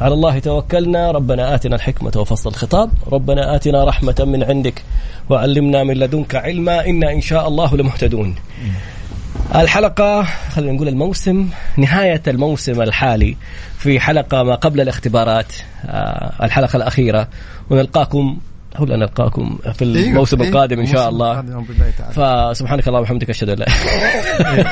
على الله توكلنا. ربنا آتنا الحكمة وفصل الخطاب. ربنا آتنا رحمة من عندك وعلمنا من لدنك علما. إنا إن شاء الله لمهتدون. الحلقة خلينا نقول الموسم نهاية الموسم الحالي في حلقة ما قبل الاختبارات آه، الحلقة الأخيرة. ونلقاكم هو نلقاكم في إيه، الموسم إيه القادم إن شاء الله. فسبحانك اللهم وبحمدك أشهد أن لا إيه،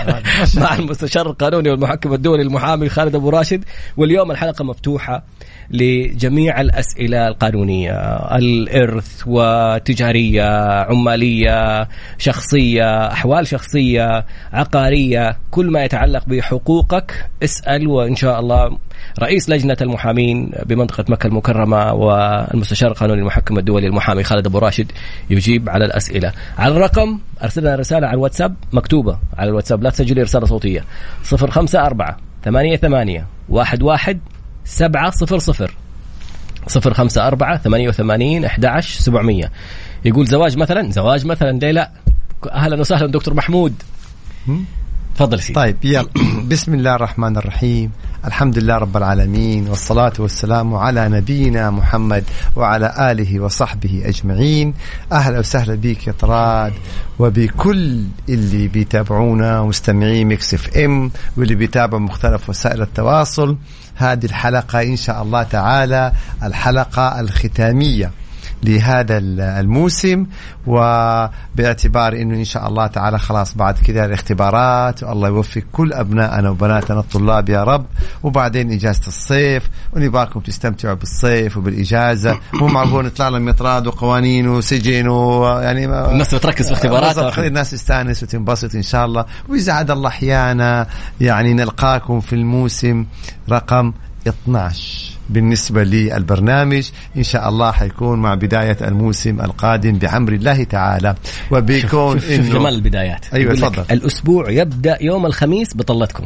مع المستشار القانوني والمحكم الدولي المحامي خالد أبو راشد. واليوم الحلقة مفتوحة لجميع الأسئلة القانونية. الإرث وتجاريه عمالية شخصية أحوال شخصية عقارية كل ما يتعلق بحقوقك اسأل وإن شاء الله رئيس لجنة المحامين بمنطقة مكة المكرمة والمستشار القانوني المحكم الدولي المحامي خالد أبو راشد يجيب على الأسئلة. على الرقم أرسلنا رسالة على الواتساب مكتوبة على الواتساب لا تسجلي رسالة صوتية. 054 ثمانية ثمانية واحد واحد سبعة صفر صفر. صفر خمسة أربعة ثمانية وثمانين أحد عشر سبعمية. يقول زواج مثلا زواج مثلا ليه لا؟ أهلا وسهلا دكتور محمود. تفضل سيدي. طيب يلا. بسم الله الرحمن الرحيم. الحمد لله رب العالمين والصلاة والسلام على نبينا محمد وعلى آله وصحبه أجمعين. أهلا وسهلا بك يا طراد وبكل اللي بيتابعونا مستمعين ميكس إف إم واللي بيتابعوا مختلف وسائل التواصل. هذه الحلقة إن شاء الله تعالى الحلقة الختامية. لهذا الموسم وباعتبار إنه إن شاء الله تعالى خلاص بعد كذا الاختبارات والله يوفق كل أبنائنا وبناتنا الطلاب يا رب. وبعدين إجازة الصيف ونبغاكم تستمتعوا بالصيف وبالإجازة. مو معقول نطلع لنا مطراد وقوانين وسجن ويعني الناس بتركز في اختبارات خلي الناس تستانس وتنبسط إن شاء الله. واذا عاد الله أحيانا يعني نلقاكم في الموسم رقم 12 بالنسبة للبرنامج. إن شاء الله حيكون مع بداية الموسم القادم بأمر الله تعالى. وبيكون شوف, شوف جمال البدايات. أيوة تفضل. الأسبوع يبدأ يوم الخميس بطلتكم.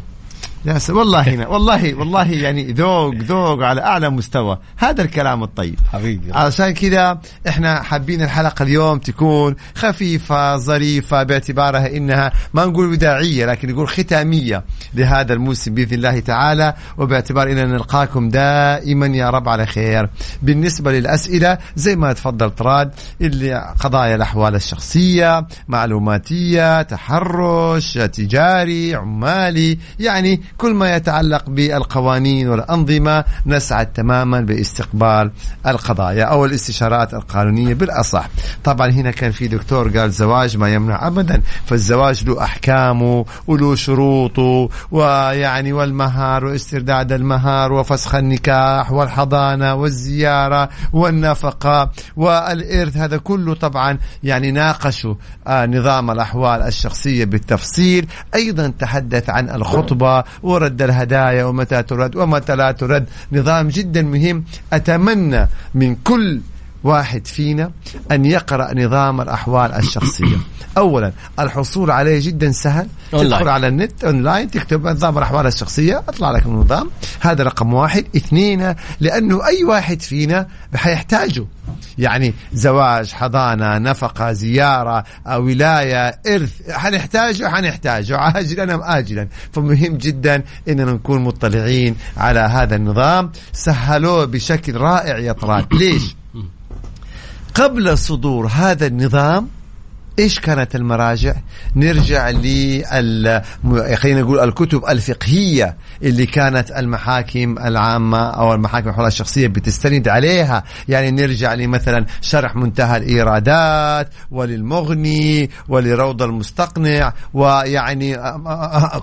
يا والله هنا والله والله يعني ذوق ذوق على أعلى مستوى. هذا الكلام الطيب. حبيبي. عشان كذا إحنا حابين الحلقة اليوم تكون خفيفة ظريفة باعتبارها إنها ما نقول وداعية لكن نقول ختامية لهذا الموسم بإذن الله تعالى. وباعتبار إننا نلقاكم دائما يا رب على خير. بالنسبة للأسئلة زي ما تفضل طراد اللي قضايا الأحوال الشخصية معلوماتية تحرش تجاري عمالي يعني كل ما يتعلق بالقوانين والأنظمة نسعد تماما باستقبال القضايا أو الاستشارات القانونية بالأصح. طبعا هنا كان في دكتور قال زواج ما يمنع أبدا فالزواج له أحكامه وله شروطه ويعني والمهار واسترداد المهار وفسخ النكاح والحضانة والزيارة والنفقة والإرث هذا كله طبعا يعني ناقشوا آه نظام الأحوال الشخصية بالتفصيل. أيضا تحدث عن الخطبة ورد الهدايا ومتى ترد ومتى لا ترد. نظام جدا مهم. أتمنى من كل واحد فينا أن يقرأ نظام الأحوال الشخصية. أولا الحصول عليه جدا سهل. تدخل على النت أونلاين تكتب نظام الأحوال الشخصية أطلع لك النظام. هذا رقم واحد. اثنين لأنه أي واحد فينا حيحتاجه. يعني زواج حضانة نفقة زيارة ولاية إرث. حنحتاجه حنحتاجه. عاجلا أم آجلا. فمهم جدا أننا نكون مطلعين على هذا النظام. سهلوه بشكل رائع يا طراد. ليش؟ قبل صدور هذا النظام إيش كانت المراجع؟ نرجع لل خلينا نقول الكتب الفقهية اللي كانت المحاكم العامة أو المحاكم الحواليه الشخصية بتستند عليها، يعني نرجع لمثلا شرح منتهى الإيرادات وللمغني ولروض المستقنع ويعني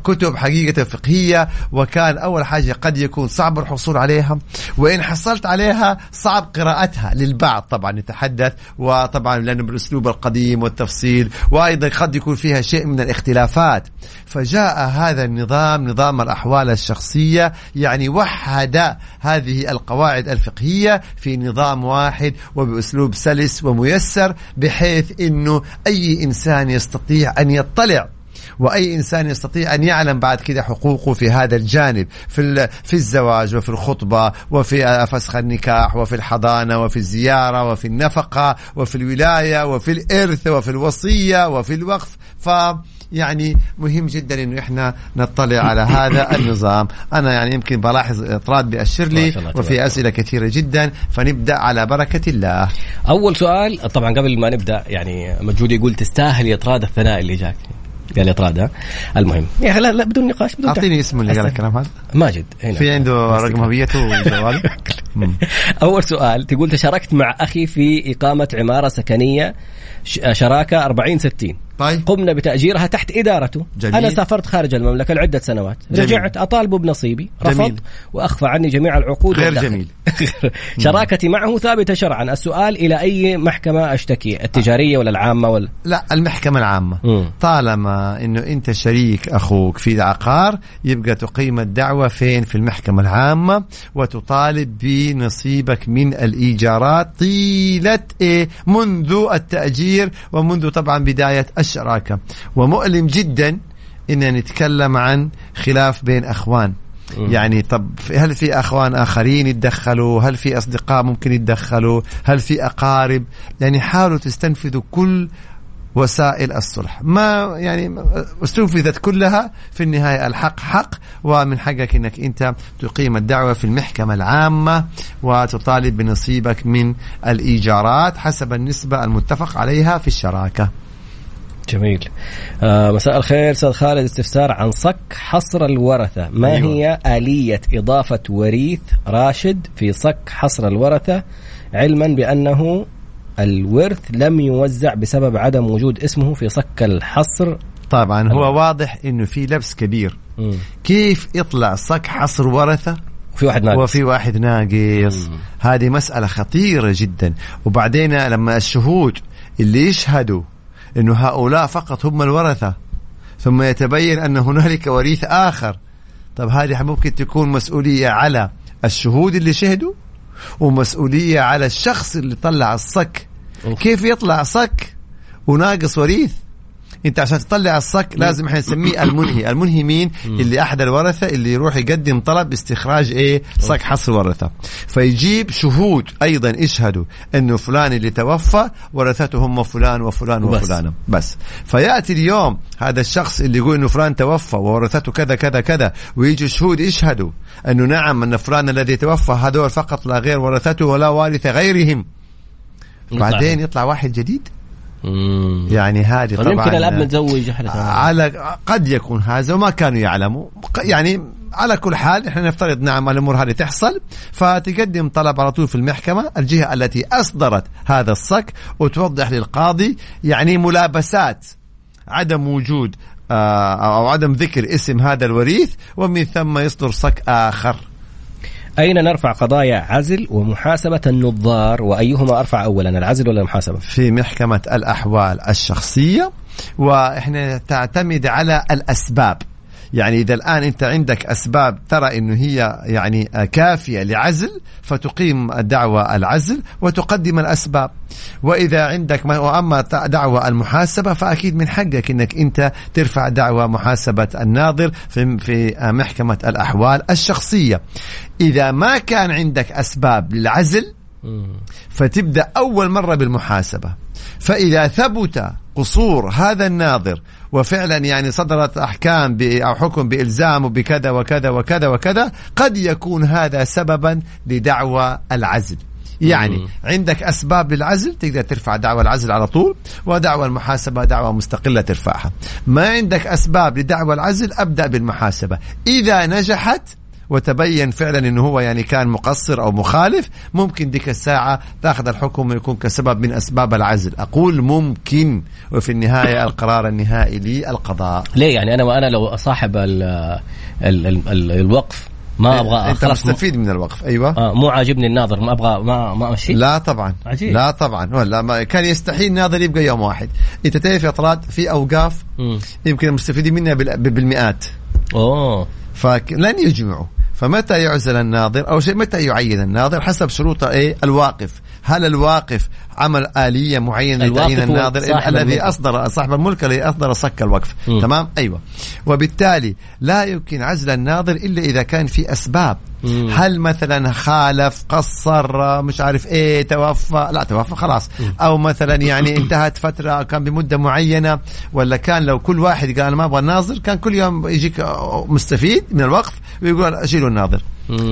كتب حقيقة فقهية. وكان أول حاجة قد يكون صعب الحصول عليها. وإن حصلت عليها صعب قراءتها للبعض. طبعا نتحدث وطبعا لأنه بالأسلوب القديم والتفصيل التفصيل وأيضا قد يكون فيها شيء من الاختلافات. فجاء هذا النظام نظام الأحوال الشخصية يعني وحد هذه القواعد الفقهية في نظام واحد وبأسلوب سلس وميسر بحيث إنه أي إنسان يستطيع أن يطلع وأي إنسان يستطيع أن يعلم بعد كده حقوقه في هذا الجانب في في الزواج وفي الخطبة وفي فسخ النكاح وفي الحضانة وفي الزيارة وفي النفقة وفي الولاية وفي الإرث وفي الوصية وفي الوقف. ف يعني مهم جدا إنه إحنا نطلع على هذا النظام. أنا يعني يمكن بلاحظ إطراد بيأشر لي وفي أسئلة كثيرة جدا. فنبدأ على بركة الله. أول سؤال طبعا قبل ما نبدأ يعني مجهود يقول تستاهل يا إطراد الثناء اللي جاك. قال اطراد المهم. يا لا لا بدون نقاش بدون أعطيني اسمه اللي قال الكلام هذا. ماجد. هنا في عنده رقم هويته وجواله أول سؤال تقول تشاركت مع أخي في إقامة عمارة سكنية شراكة 40 60 طيب قمنا بتأجيرها تحت إدارته جميل. أنا سافرت خارج المملكة لعدة سنوات جميل. رجعت أطالبه بنصيبي رفض جميل. وأخفى عني جميع العقود غير والدخل. جميل. شراكتي معه ثابتة شرعا السؤال إلى أي محكمة أشتكي التجارية ولا العامة ولا لا المحكمة العامة مم. طالما إنه أنت شريك أخوك في عقار يبقى تقيم الدعوة فين في المحكمة العامة وتطالب بنصيبك من الإيجارات طيلة إيه منذ التأجير ومنذ طبعا بداية الشراكة ومؤلم جدا إن نتكلم عن خلاف بين أخوان. يعني طب هل في أخوان آخرين يتدخلوا؟ هل في أصدقاء ممكن يتدخلوا؟ هل في أقارب؟ يعني حاولوا تستنفذوا كل وسائل الصلح. ما يعني استنفذت كلها في النهاية الحق حق ومن حقك إنك أنت تقيم الدعوة في المحكمة العامة وتطالب بنصيبك من الإيجارات حسب النسبة المتفق عليها في الشراكة. جميل. آه مساء الخير أستاذ خالد. استفسار عن صك حصر الورثة. ما أيوة. هي آلية إضافة وريث راشد في صك حصر الورثة؟ علما بأنه الورث لم يوزع بسبب عدم وجود اسمه في صك الحصر. طبعا هو أيوة. واضح إنه في لبس كبير. مم. كيف يطلع صك حصر ورثة؟ وفي واحد ناقص. وفي واحد ناقص. مم. هذه مسألة خطيرة جدا. وبعدين لما الشهود اللي يشهدوا إنه هؤلاء فقط هم الورثة. ثم يتبين أن هنالك وريث آخر. طب هذه ممكن تكون مسؤولية على الشهود اللي شهدوا ومسؤولية على الشخص اللي طلع الصك. كيف يطلع صك وناقص وريث؟ انت عشان تطلع الصك لازم إحنا نسميه المنهي. المنهي مين؟ اللي أحد الورثة اللي يروح يقدم طلب باستخراج إيه؟ صك حصر ورثة. فيجيب شهود أيضا يشهدوا إنه فلان اللي توفى ورثته هم فلان وفلان. وفلان. بس. فيأتي اليوم هذا الشخص اللي يقول إنه فلان توفى وورثته كذا كذا كذا. ويجوا شهود يشهدوا إنه نعم إن فلان الذي توفى هذول فقط لا غير ورثته ولا وارث غيرهم. بعدين يطلع واحد جديد. مم. يعني هذه طب طبعا يمكن الآب متزوج على قد يكون هذا وما كانوا يعلموا. يعني على كل حال إحنا نفترض نعم الأمور هذه تحصل. فتقدم طلب على طول في المحكمة الجهة التي أصدرت هذا الصك وتوضح للقاضي يعني ملابسات عدم وجود آه، أو عدم ذكر اسم هذا الوريث ومن ثم يصدر صك آخر. أين نرفع قضايا عزل ومحاسبة النظار وأيهما أرفع اولا العزل ولا المحاسبة؟ في محكمة الأحوال الشخصية وإحنا تعتمد على الأسباب يعني إذا الآن أنت عندك أسباب ترى أنه هي يعني كافية لعزل فتقيم الدعوة العزل وتقدم الأسباب وإذا عندك ما وأما دعوة المحاسبة فأكيد من حقك أنك أنت ترفع دعوة محاسبة الناظر في, في محكمة الأحوال الشخصية إذا ما كان عندك أسباب للعزل. فتبدأ أول مرة بالمحاسبة. فإذا ثبت قصور هذا الناظر وفعلا يعني صدرت أحكام ب- أو حكم بالزامه بكذا وكذا وكذا وكذا قد يكون هذا سببا لدعوى العزل. يعني مم. عندك أسباب للعزل تقدر ترفع دعوى العزل على طول ودعوى المحاسبة دعوى مستقلة ترفعها. ما عندك أسباب لدعوى العزل أبدأ بالمحاسبة. إذا نجحت وتبين فعلا إنه هو يعني كان مقصر أو مخالف ممكن ديك الساعة تأخذ الحكم ويكون كسبب من أسباب العزل. أقول ممكن وفي النهاية القرار النهائي للقضاء. ليه؟ يعني أنا وأنا لو صاحب ال ال ال ال الوقف ما أبغى أنت م- مستفيد من الوقف أيوه. آه مو عاجبني الناظر ما أبغى ما ما أمشي. لا طبعا عجيب. لا طبعا. ولا ما كان يستحيل ناظر يبقى يوم واحد. أنت تعرف يا طلال في أوقاف مم. يمكن المستفيدين منها بال- بالمئات. أوه. فلن يجمعوا. فمتى يعزل الناظر؟ أو شيء متى يعين الناظر حسب شروط إيه؟ الواقف. هل الواقف عمل آلية معينة لتعيين الناظر؟ الذي أصدر صاحب الملك الذي أصدر صك الوقف. م. تمام؟ أيوة. وبالتالي لا يمكن عزل الناظر إلا إذا كان في أسباب. م. هل مثلا خالف قصر مش عارف إيه توفى؟ لا توفى خلاص. م. أو مثلا يعني انتهت فترة كان بمدة معينة ولا كان لو كل واحد قال ما أبغى الناظر كان كل يوم يجيك مستفيد من الوقف ويقول أشيلوا الناظر.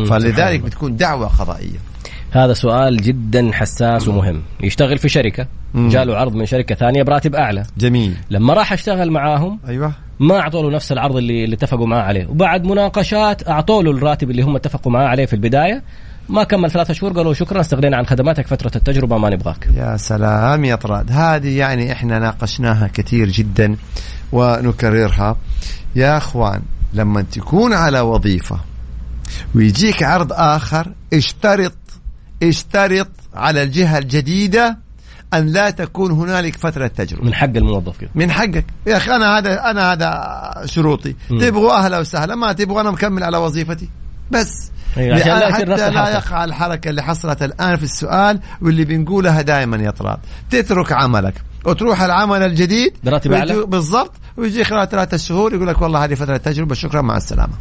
فلذلك بتكون دعوة قضائية. هذا سؤال جدا حساس ومهم. يشتغل في شركة. جاله عرض من شركة ثانية براتب أعلى. جميل. لما راح اشتغل معاهم أيوه. ما اعطوا له نفس العرض اللي, اللي اتفقوا معاه عليه. وبعد مناقشات اعطوا له الراتب اللي هم اتفقوا معاه عليه في البداية. ما كمل ثلاثة شهور قالوا شكرا استغنينا عن خدماتك فترة التجربة ما نبغاك. يا سلام يا طراد. هذه يعني إحنا ناقشناها كثير جدا ونكررها. يا أخوان لما تكون على وظيفة ويجيك عرض آخر اشترط اشترط على الجهة الجديدة أن لا تكون هنالك فترة تجربة. من حق الموظف كده. من حقك. يا أخي أنا هذا أنا هذا شروطي. تبغوا أهلا وسهلا. ما تبغوا أنا مكمل على وظيفتي. بس. أيوة لا حتى لا يقع الحركة اللي حصلت الآن في السؤال واللي بنقولها دائما يا طراد. تترك عملك. وتروح العمل الجديد. براتب أعلى. بالضبط. ويجي خلال ثلاثة شهور يقول لك والله هذه فترة تجربة. شكرا مع السلامة.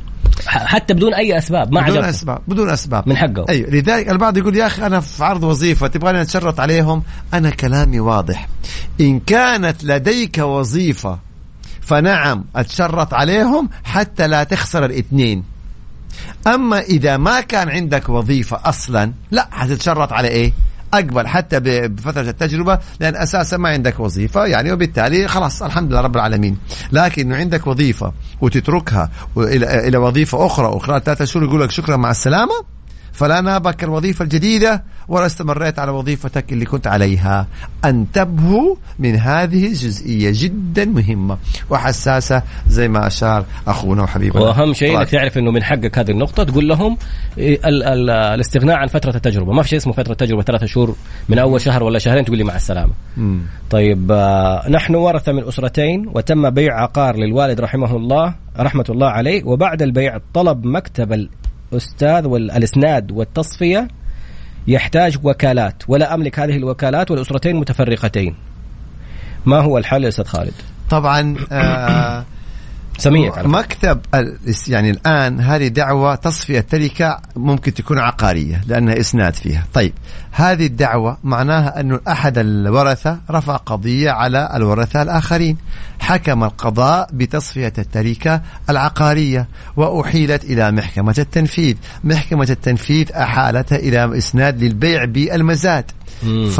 حتى بدون أي أسباب ما بدون عجبت. أسباب بدون أسباب. من حقه. أيوه لذلك البعض يقول يا أخي أنا في عرض وظيفة تبغاني أتشرط عليهم؟ أنا كلامي واضح. إن كانت لديك وظيفة فنعم أتشرط عليهم حتى لا تخسر الاثنين. أما إذا ما كان عندك وظيفة أصلا لا حتتشرط على إيه؟ أقبل حتى بفترة التجربة لأن أساسا ما عندك وظيفة يعني وبالتالي خلاص الحمد لله رب العالمين. لكن عندك وظيفة وتتركها إلى وظيفة أخرى وخلال ثلاثة شهور يقول لك شكرا مع السلامة. فلا نابك الوظيفة الجديدة ولا استمريت على وظيفتك اللي كنت عليها. انتبهوا من هذه الجزئية جدا مهمة وحساسة زي ما أشار أخونا وحبيبنا. وأهم شيء أنك تعرف أنه من حقك هذه النقطة تقول لهم ال ال الاستغناء عن فترة التجربة. ما في شيء اسمه فترة تجربة ثلاثة شهور من أول شهر ولا شهرين تقول لي مع السلامة. مم. طيب آه نحن ورثة من أسرتين وتم بيع عقار للوالد رحمه الله رحمة الله عليه وبعد البيع طلب مكتب أستاذ والإسناد والتصفية يحتاج وكالات ولا أملك هذه الوكالات والأسرتين متفرقتين ما هو الحل يا أستاذ خالد؟ طبعا آه سميك مكتب يعني الآن هذه دعوة تصفية تركه ممكن تكون عقارية لأنها إسناد فيها، طيب هذه الدعوة معناها انه أحد الورثة رفع قضية على الورثة الآخرين، حكم القضاء بتصفية التركة العقارية وأحيلت إلى محكمة التنفيذ، محكمة التنفيذ احالتها إلى إسناد للبيع بالمزاد. ف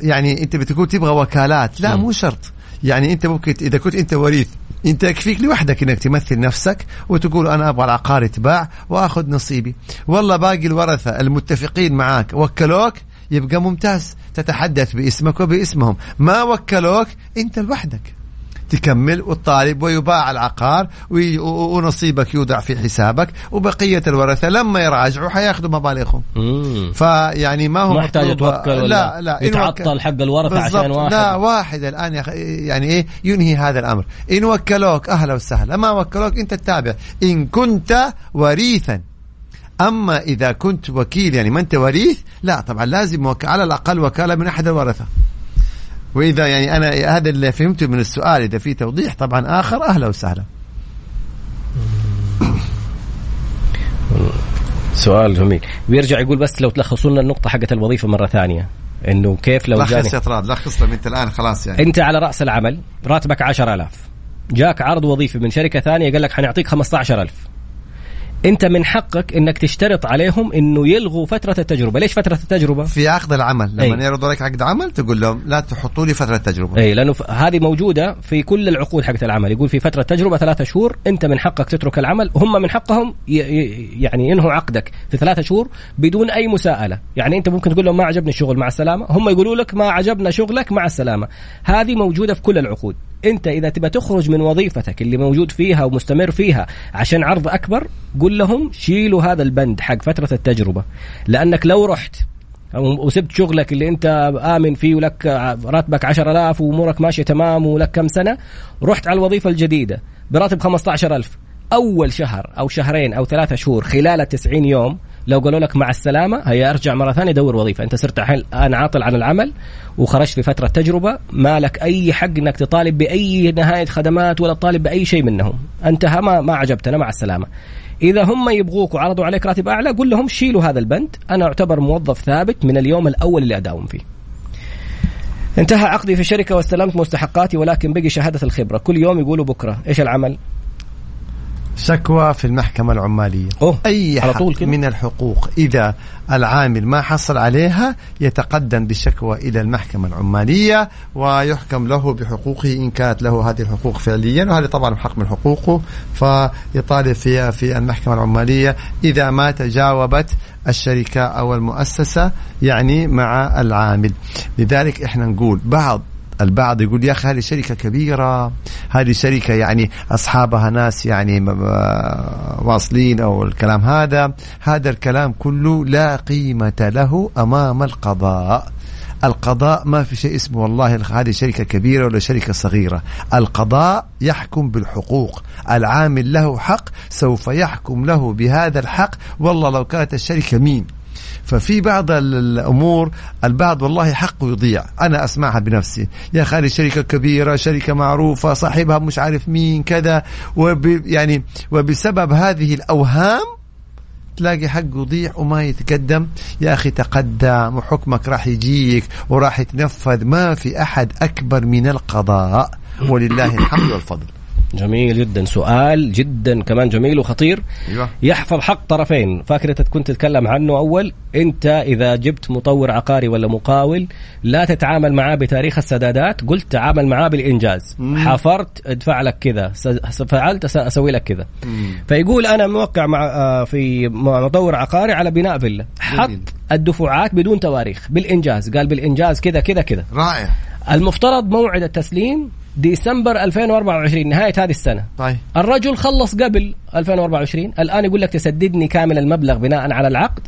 يعني أنت بتقول تبغى وكالات، لا مم. مو شرط، يعني أنت ممكن إذا كنت أنت وريث أنت يكفيك لوحدك إنك تمثل نفسك وتقول أنا أبغى العقار يتباع وآخذ نصيبي. والله باقي الورثة المتفقين معاك وكلوك يبقى ممتاز تتحدث باسمك وباسمهم. ما وكلوك أنت لوحدك. تكمل وتطالب ويباع العقار ونصيبك يودع في حسابك وبقية الورثة لما يراجعوا حياخذوا مبالغهم. فيعني ما هو محتاج توكل لا لا يتعطل حق الورثة عشان واحد. لا واحد الآن يعني إيه ينهي هذا الأمر. إن وكلوك أهلا وسهلا. ما وكلوك أنت تتابع إن كنت وريثا. أما إذا كنت وكيل يعني ما أنت وريث لا طبعا لازم وك... على الأقل وكالة من أحد الورثة. وإذا يعني أنا هذا اللي فهمته من السؤال إذا في توضيح طبعا آخر أهلا وسهلا. سؤال جميل. بيرجع يقول بس لو تلخصوا لنا النقطة حقت الوظيفة مرة ثانية. إنه كيف لو لخص يا طراد لخص أنت الآن خلاص يعني. أنت على رأس العمل راتبك 10000 جاك عرض وظيفي من شركة ثانية قال لك حنعطيك 15000 انت من حقك انك تشترط عليهم انه يلغوا فترة التجربة. ليش فترة التجربة؟ في عقد العمل. لما يعرضوا لك عقد عمل تقول لهم لا تحطوا لي فترة تجربه أي لأنه هذه موجودة في كل العقود حقت العمل. يقول في فترة تجربه ثلاثة شهور انت من حقك تترك العمل. هم من حقهم يعني ينهوا عقدك في ثلاثة شهور بدون أي مساءلة. يعني انت ممكن تقول لهم ما عجبني الشغل مع السلامة. هم يقولوا لك ما عجبنا شغلك مع السلامة. هذه موجودة في كل العقود. انت اذا تبى تخرج من وظيفتك اللي موجود فيها ومستمر فيها عشان عرض اكبر قل لهم شيلوا هذا البند حق فترة التجربة. لأنك لو رحت وسبت شغلك اللي انت آمن فيه ولك راتبك 10000 وأمورك ماشية تمام ولك كم سنة رحت على الوظيفة الجديدة براتب 15000 أول شهر أو شهرين أو ثلاثة شهور خلال التسعين يوم لو قالوا لك مع السلامة هيا أرجع مرة ثانية دور وظيفة. أنت صرت الآن عاطل عن العمل وخرجت في فترة تجربة ما لك أي حق إنك تطالب بأي نهاية خدمات ولا تطالب بأي شيء منهم. انتهى ما ما عجبتنا مع السلامة. إذا هم يبغوك وعرضوا عليك راتب أعلى قول لهم شيلوا هذا البند. أنا أعتبر موظف ثابت من اليوم الأول اللي أداوم فيه. انتهى عقدي في الشركة واستلمت مستحقاتي ولكن بقي شهادة الخبرة. كل يوم يقولوا بكرة إيش العمل؟ شكوى في المحكمة العمالية أوه. أي على طول كده. من الحقوق إذا العامل ما حصل عليها يتقدم بشكوى إلى المحكمة العمالية ويحكم له بحقوقه إن كانت له هذه الحقوق فعليا وهذه طبعا حق من حقوقه فيطالب فيها في المحكمة العمالية إذا ما تجاوبت الشركة أو المؤسسة يعني مع العامل لذلك إحنا نقول بعض البعض يقول يا أخي هذه شركة كبيرة هذه شركة يعني أصحابها ناس يعني واصلين أو الكلام هذا هذا الكلام كله لا قيمة له أمام القضاء. القضاء ما في شيء اسمه والله هذه شركة كبيرة ولا شركة صغيرة. القضاء يحكم بالحقوق. العامل له حق سوف يحكم له بهذا الحق. والله لو كانت الشركة مين؟ ففي بعض ال- الأمور البعض والله حقه يضيع. أنا أسمعها بنفسي. يا أخي هذه شركة كبيرة شركة معروفة صاحبها مش عارف مين كذا. وب يعني وبسبب هذه الأوهام تلاقي حقه يضيع وما يتقدم. يا أخي تقدم وحكمك راح يجيك وراح يتنفذ. ما في أحد أكبر من القضاء. ولله الحمد والفضل. جميل جدا. سؤال جدا كمان جميل وخطير. أيوه. يحفظ حق طرفين. فاكر انت كنت تتكلم عنه أول. أنت إذا جبت مطور عقاري ولا مقاول لا تتعامل معاه بتاريخ السدادات. قلت تعامل معاه بالإنجاز. مم. حفرت ادفع لك كذا. فعلت أسوي لك كذا. فيقول أنا موقع مع آه، في مطور عقاري على بناء فيلا. حط. الدفعات بدون تواريخ. بالإنجاز. قال بالإنجاز كذا كذا كذا. رائع. المفترض موعد التسليم ديسمبر 2024 نهاية هذه السنة. طيب. الرجل خلص قبل 2024 الآن يقول لك تسددني كامل المبلغ بناء على العقد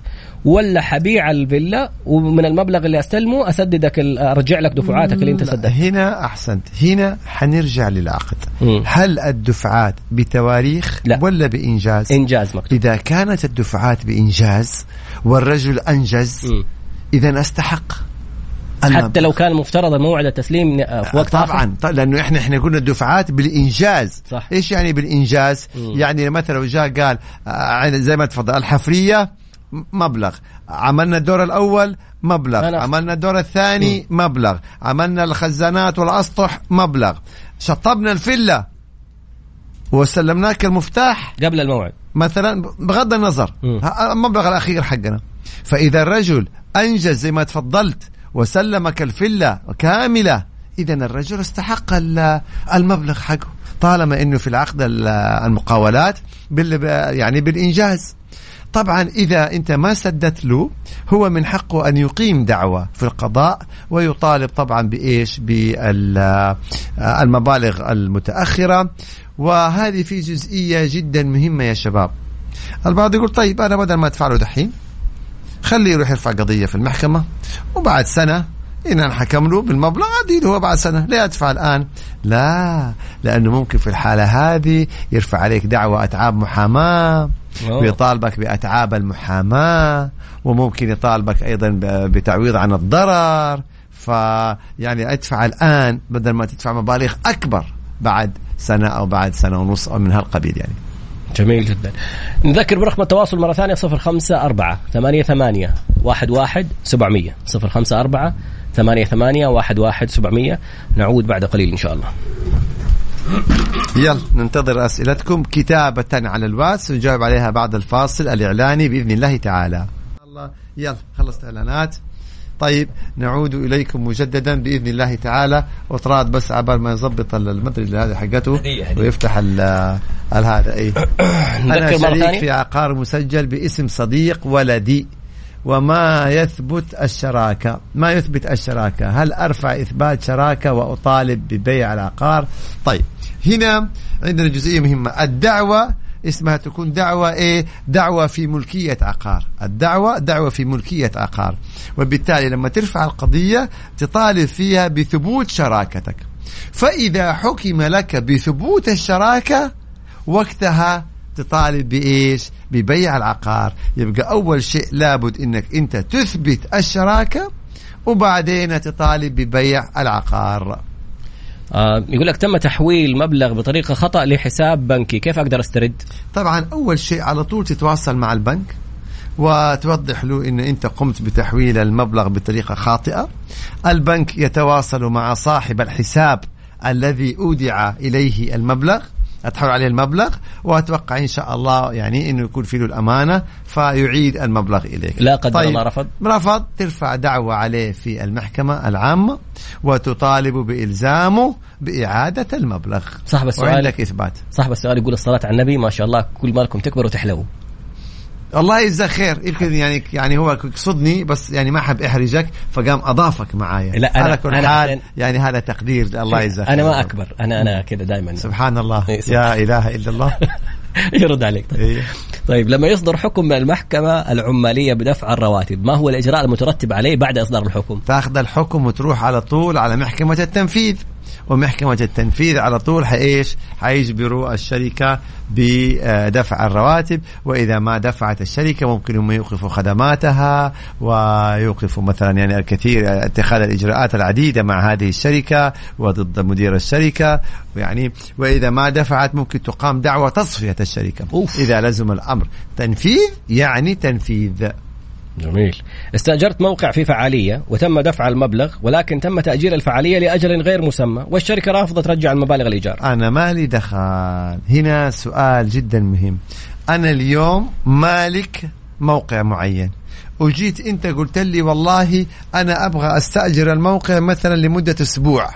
ولا حبيع الفيلا ومن المبلغ اللي أستلمه أسددك أرجع لك دفعاتك اللي انت سددتها هنا أحسنت. هنا حنرجع للعقد. مم. هل الدفعات بتواريخ لا. ولا بإنجاز؟ إنجاز مكتوب. إذا كانت الدفعات بإنجاز والرجل أنجز. اذا أستحق. حتى لو كان مفترض موعد التسليم آه، في وقت آخر. طبعا. طبعا لأنه إحنا إحنا قلنا الدفعات بالإنجاز. صح. إيش يعني بالإنجاز؟ مم. يعني مثلا لو جاء قال آه، زي ما تفضل الحفرية مبلغ. عملنا الدور الأول مبلغ. أنا- عملنا الدور الثاني مبلغ. عملنا الخزانات والأسطح مبلغ. شطبنا الفله وسلمناك المفتاح. قبل الموعد. مثلا بغض النظر. مم. المبلغ الأخير حقنا. فإذا الرجل أنجز زي ما تفضلت وسلمك الفله كاملة. اذا الرجل استحق ال- المبلغ حقه. طالما إنه في العقد ال- المقاولات يعني بالإنجاز. طبعا إذا أنت ما سددت له هو من حقه أن يقيم دعوة في القضاء ويطالب طبعا بإيش؟ بالمبالغ المتأخرة. وهذه في جزئية جدا مهمة يا شباب. البعض يقول طيب أنا بدل ما أدفع له دحين خليه يروح يرفع قضية في المحكمة وبعد سنة إن انحكم له بالمبلغ أدي له بعد سنة ليه أدفع الآن. لا لأنه ممكن في الحالة هذه يرفع عليك دعوة أتعاب محاماة. ويطالبك بأتعاب المحاماة وممكن يطالبك أيضا بتعويض عن الضرر. فيعني أدفع الآن بدل ما تدفع مبالغ أكبر بعد سنة أو بعد سنة ونص أو من هالقبيل يعني. جميل جدا. نذكر برقم التواصل مرة ثانية صفر خمسة أربعة ثمانية ثمانية واحد واحد سبعمية صفر خمسة أربعة ثمانية ثمانية واحد واحد سبعمية. نعود بعد قليل إن شاء الله. يلا ننتظر أسئلتكم كتابة على الواتس ونجاوب عليها بعد الفاصل الإعلاني بإذن الله تعالى. الله يلا خلصت إعلانات. طيب نعود إليكم مجددا بإذن الله تعالى. وطراد بس عبال ما يظبط ال- المدري هذه حقته. ويفتح ال هذا اي مرة شريك في عقار مسجل باسم صديق ولدي. وما يثبت الشراكة؟ ما يثبت الشراكة؟ هل أرفع إثبات شراكة وأطالب ببيع العقار؟ طيب هنا عندنا جزئية مهمة. الدعوة اسمها تكون دعوة إيه؟ دعوة في ملكية عقار. الدعوة دعوة في ملكية عقار. وبالتالي لما ترفع القضية تطالب فيها بثبوت شراكتك. فإذا حكم لك بثبوت الشراكة وقتها تطالب بإيش؟ ببيع العقار، يبقى أول شيء لابد إنك أنت تثبت الشراكة وبعدين تطالب ببيع العقار. آه يقول لك تم تحويل مبلغ بطريقة خطأ لحساب بنكي. كيف أقدر أسترد؟ طبعا أول شيء على طول تتواصل مع البنك وتوضح له إن أنت قمت بتحويل المبلغ بطريقة خاطئة. البنك يتواصل مع صاحب الحساب الذي أودع إليه المبلغ. اتحول عليه المبلغ وأتوقع إن شاء الله يعني إنه يكون في له الأمانة فيعيد المبلغ إليك. لا قدر طيب الله رفض. رفض. ترفع دعوة عليه في المحكمة العامة وتطالب بإلزامه بإعادة المبلغ. صاحب السؤال وعندك إثبات. صاحب السؤال يقول الصلاة على النبي ما شاء الله كل مالكم تكبر وتحلو. الله يجزاه خير. يمكن يعني يعني هو يقصدني بس يعني ما حب أحرجك فقام أضافك معايا. لا أنا على كل أنا حال يعني هذا تقدير الله يجزاه أنا ما أكبر أنا أنا كذا دائما سبحان الله. إيه، يا إله إلا الله. يرد عليك. طيب. إيه. طيب لما يصدر حكم من المحكمة العمالية بدفع الرواتب ما هو الإجراء المترتب عليه بعد إصدار الحكم؟ تأخذ الحكم وتروح على طول على محكمة التنفيذ. ومحكمة التنفيذ على طول حإيش؟ حيجبروا الشركة بدفع الرواتب وإذا ما دفعت الشركة ممكن هم يوقفوا خدماتها ويوقفوا مثلا يعني الكثير اتخاذ الإجراءات العديدة مع هذه الشركة وضد مدير الشركة يعني وإذا ما دفعت ممكن تقام دعوة تصفية الشركة. أوف. إذا لزم الأمر. تنفيذ يعني تنفيذ. جميل. استأجرت موقع في فعالية وتم دفع المبلغ ولكن تم تأجيل الفعالية لأجل غير مسمى والشركة رافضة ترجع المبالغ الإيجار أنا مالي دخل. هنا سؤال جدا مهم. أنا اليوم مالك موقع معين. وجيت أنت قلت لي والله أنا أبغى أستأجر الموقع مثلا لمدة أسبوع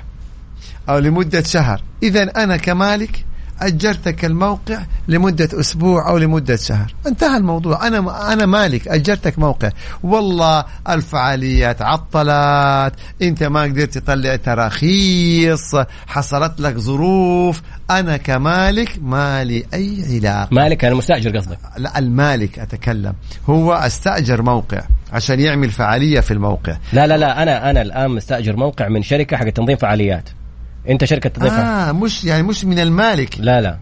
أو لمدة شهر. إذا أنا كمالك أجرتك الموقع لمدة أسبوع أو لمدة شهر. انتهى الموضوع. أنا أنا مالك. أجرتك موقع. والله الفعاليات عطلت. أنت ما قدرت تطلع تراخيص حصلت لك ظروف. أنا كمالك مالي أي علاقة. مالك أنا مستأجر قصدك. لا المالك أتكلم. هو أستأجر موقع عشان يعمل فعالية في الموقع. لا لا لا. أنا أنا الآن مستأجر موقع من شركة حق تنظيم فعاليات. أنت شركة تنظيم آه مش يعني مش من المالك. لا لا.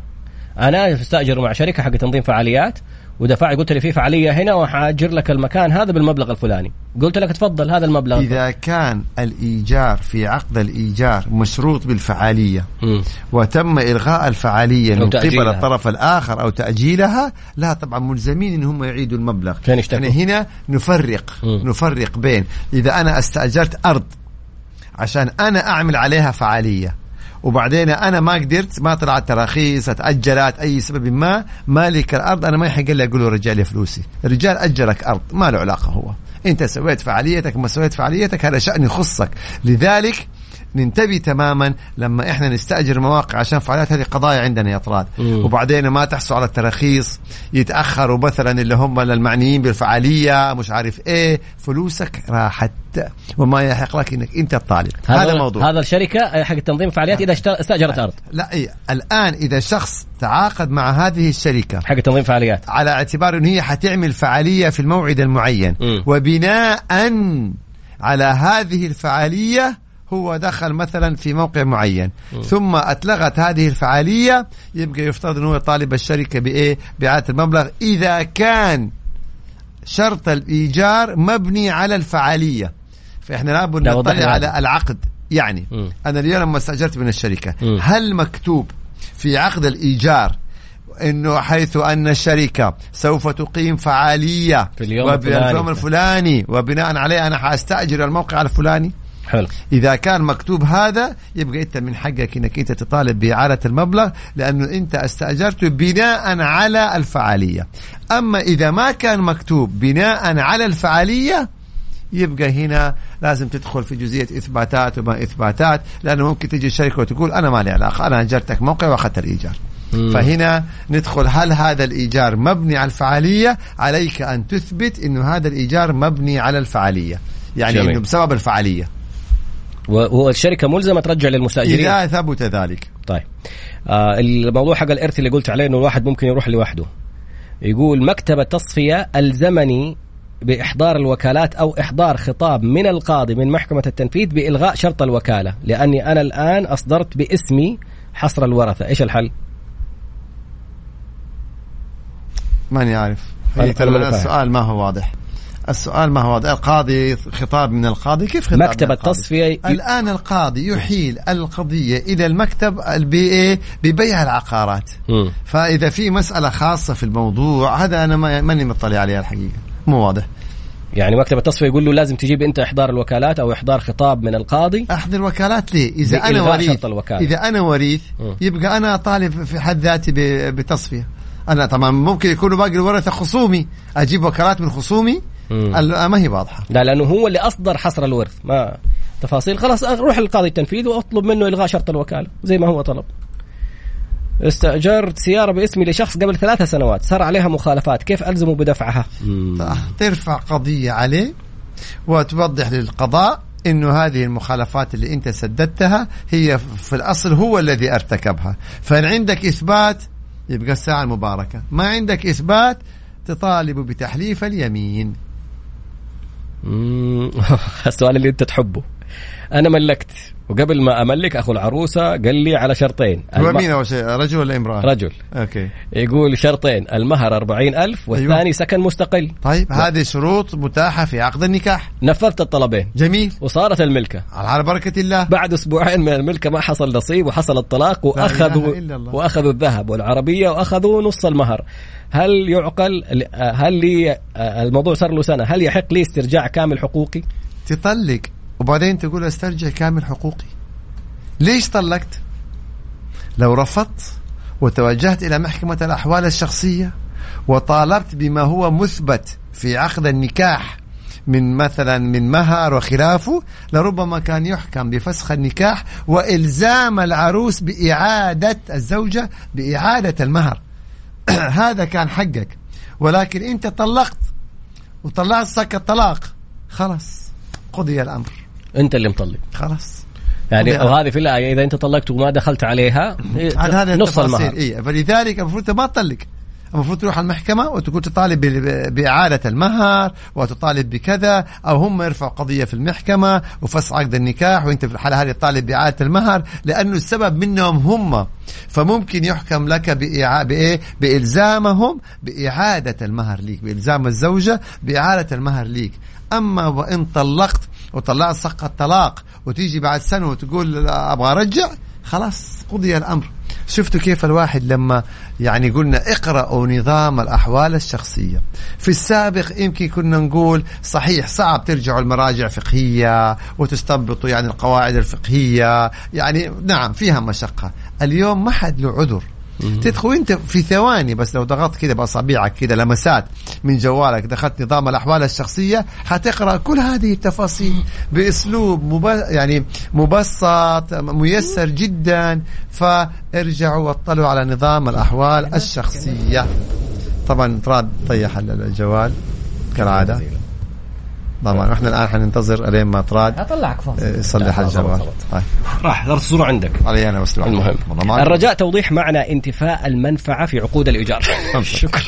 أنا مستاجر مع شركة حق تنظيم فعاليات ودفعت قلت لي في فعالية هنا وحاجر لك المكان هذا بالمبلغ الفلاني. قلت لك تفضل هذا المبلغ. إذا كان الإيجار في عقد الإيجار مشروط بالفعالية م. وتم إلغاء الفعالية من قبل الطرف الآخر أو تأجيلها لا طبعا ملزمين إن هم يعيدوا المبلغ. يعني هنا نفرق م. نفرق بين إذا أنا استأجرت أرض عشان أنا أعمل عليها فعالية. وبعدين أنا ما قدرت ما طلعت تراخيص اتاجلت أي سبب ما مالك الأرض أنا ما يحق لي أقول له رجع فلوسي. الرجال أجلك أرض ما له علاقة هو. أنت سويت فعاليتك ما سويت فعاليتك هذا شأن يخصك. لذلك ننتبه تماما لما إحنا نستأجر مواقع عشان فعاليات هذه قضايا عندنا يا اطراد وبعدين ما تحصل على التراخيص يتأخروا مثلا اللي هم المعنيين بالفعالية مش عارف إيه فلوسك راحت. وما يحق لك إنك أنت الطالب. هذا, هذا الموضوع. هذا الشركة حق تنظيم الفعاليات إذا استأجرت أرض. لا إيه الآن إذا شخص تعاقد مع هذه الشركة حق تنظيم فعاليات. على اعتبار انه هي حتعمل فعالية في الموعد المعين. م. وبناء على هذه الفعالية هو دخل مثلا في موقع معين م. ثم اتلغت هذه الفعالية يبقى يفترض أنه يطالب الشركة بإيه؟ بإعادة المبلغ إذا كان شرط الإيجار مبني على الفعالية فإحنا لابد نطلع على العقد يعني م. أنا اليوم لما استأجرت من الشركة م. هل مكتوب في عقد الإيجار إنه حيث أن الشركة سوف تقيم فعالية في اليوم الفلاني, الفلاني وبناء عليه أنا حأستأجر الموقع الفلاني حلو. إذا كان مكتوب هذا يبقى أنت من حقك إنك أنت تطالب بإعادة المبلغ لأنه أنت استاجرته بناء على الفعالية. أما إذا ما كان مكتوب بناء على الفعالية يبقى هنا لازم تدخل في جزئية إثباتات وما إثباتات لأنه ممكن تجي الشركة وتقول أنا ما لي علاقة أنا أجرتك موقع وأخذت الإيجار. مم. فهنا ندخل هل هذا الإيجار مبني على الفعالية؟ عليك أن تثبت إنه هذا الإيجار مبني على الفعالية. يعني جميل. إنه بسبب الفعالية. والشركة ملزمة ترجع للمستأجرين. إذا ثبت ذلك. طيب. آه الموضوع حق الإرث اللي قلت عليه إنه الواحد ممكن يروح لوحده. يقول مكتب التصفيه ألزمني بإحضار الوكالات أو إحضار خطاب من القاضي من محكمة التنفيذ بإلغاء شرط الوكالة لأني أنا الآن أصدرت باسمي حصر الورثة. إيش الحل؟ ماني عارف. السؤال ما هو واضح. السؤال ما هو واضح القاضي خطاب من القاضي كيف خطاب مكتب؟ التصفية الآن القاضي يحيل القضية إلى المكتب البي ببيع العقارات مم. فإذا في مسألة خاصة في الموضوع هذا أنا ما- ماني مطلع عليها الحقيقة مو واضح يعني مكتب التصفية يقول له لازم تجيب أنت إحضار الوكالات أو إحضار خطاب من القاضي أحضر وكالات ليه إذا أنا بإلغاء وريث. إذا أنا وريث. يبقى أنا طالب في حد ذاتي بتصفية أنا طبعا ممكن يكونوا باقي الورثة خصومي أجيب وكالات من خصومي ما هي واضحة. لا لأنه هو اللي أصدر حصر الورث. ما تفاصيل. خلاص روح للقاضي التنفيذ وأطلب منه إلغاء شرط الوكالة زي ما هو طلب. استأجرت سيارة باسمي لشخص قبل ثلاثة سنوات. صار عليها مخالفات. كيف الزمه بدفعها؟ ترفع قضية عليه وتوضح للقضاء إنه هذه المخالفات اللي أنت سددتها هي في الأصل هو الذي ارتكبها. فإن عندك إثبات يبقى الساعة المباركة. ما عندك إثبات تطالب بتحليف اليمين. السؤال اللي انت تحبه. أنا ملكت. وقبل ما أملك أخو العروسة قال لي على شرطين. هو مين اول شيء؟ رجل ولا امرأة؟ رجل. أوكي. يقول شرطين. المهر أربعين ألف والثاني أيوة. سكن مستقل. طيب هذه شروط متاحة في عقد النكاح. نفذت الطلبين. جميل. وصارت الملكة. على بركة الله. بعد أسبوعين من الملكة ما حصل نصيب وحصل الطلاق لا واخذوا. وأخذوا الذهب والعربية وأخذوا نص المهر. هل يعقل هل لي الموضوع صار له سنة. هل يحق لي استرجاع كامل حقوقي؟ تطلق. وبعدين تقول أسترجع كامل حقوقي. ليش طلقت؟ لو رفضت وتوجهت إلى محكمة الأحوال الشخصية وطالبت بما هو مثبت في عقد النكاح من مثلا من مهر وخلافه لربما كان يحكم بفسخ النكاح وإلزام العروس بإعادة الزوجة بإعادة المهر. هذا كان حقك. ولكن انت طلقت وطلعت سك الطلاق خلاص قضي الأمر. انت اللي مطلق. خلاص. يعني. وهذه في الآية إذا انت طلقت وما دخلت عليها عاد هذا نص المهر. إيه فلذلك المفروض ما تطلق. المفروض تروح المحكمة وتكون تطالب ب- بإعادة المهر وتطالب بكذا أو هم يرفعوا قضية في المحكمة وفسخ عقد النكاح وأنت في الحالة هذه تطالب بإعادة المهر لأنه السبب منهم هم. فممكن يحكم لك بإعا... بإيه؟ بإلزامهم بإعادة المهر ليك بإلزام الزوجة بإعادة المهر ليك. أما وإن طلقت وطلعت سقط الطلاق وتيجي بعد سنة وتقول أبغى أرجع خلاص قضي الأمر. شفتوا كيف الواحد لما يعني قلنا اقرأوا نظام الأحوال الشخصية. في السابق يمكن كنا نقول صحيح صعب ترجعوا المراجع فقهية وتستنبطوا يعني القواعد الفقهية يعني نعم فيها مشقة. اليوم ما حد له عذر. تدخل انت في ثواني بس لو ضغطت كده بأصابعك كده لمسات من جوالك دخلت نظام الأحوال الشخصية حتقرأ كل هذه التفاصيل بأسلوب مب... يعني مبسط ميسر جدا. فارجعوا واطلعوا على نظام الأحوال الشخصية. طبعا تراد طيح الجوال كالعادة. طبعا. إحنا الآن حننتظر ألين ما تراد. أطلعك فاصل يصلح الجوال راح صارت الصورة عندك. علي أنا بس. المهم. الرجاء توضيح معنى انتفاء المنفعة في عقود الإيجار. شكرا.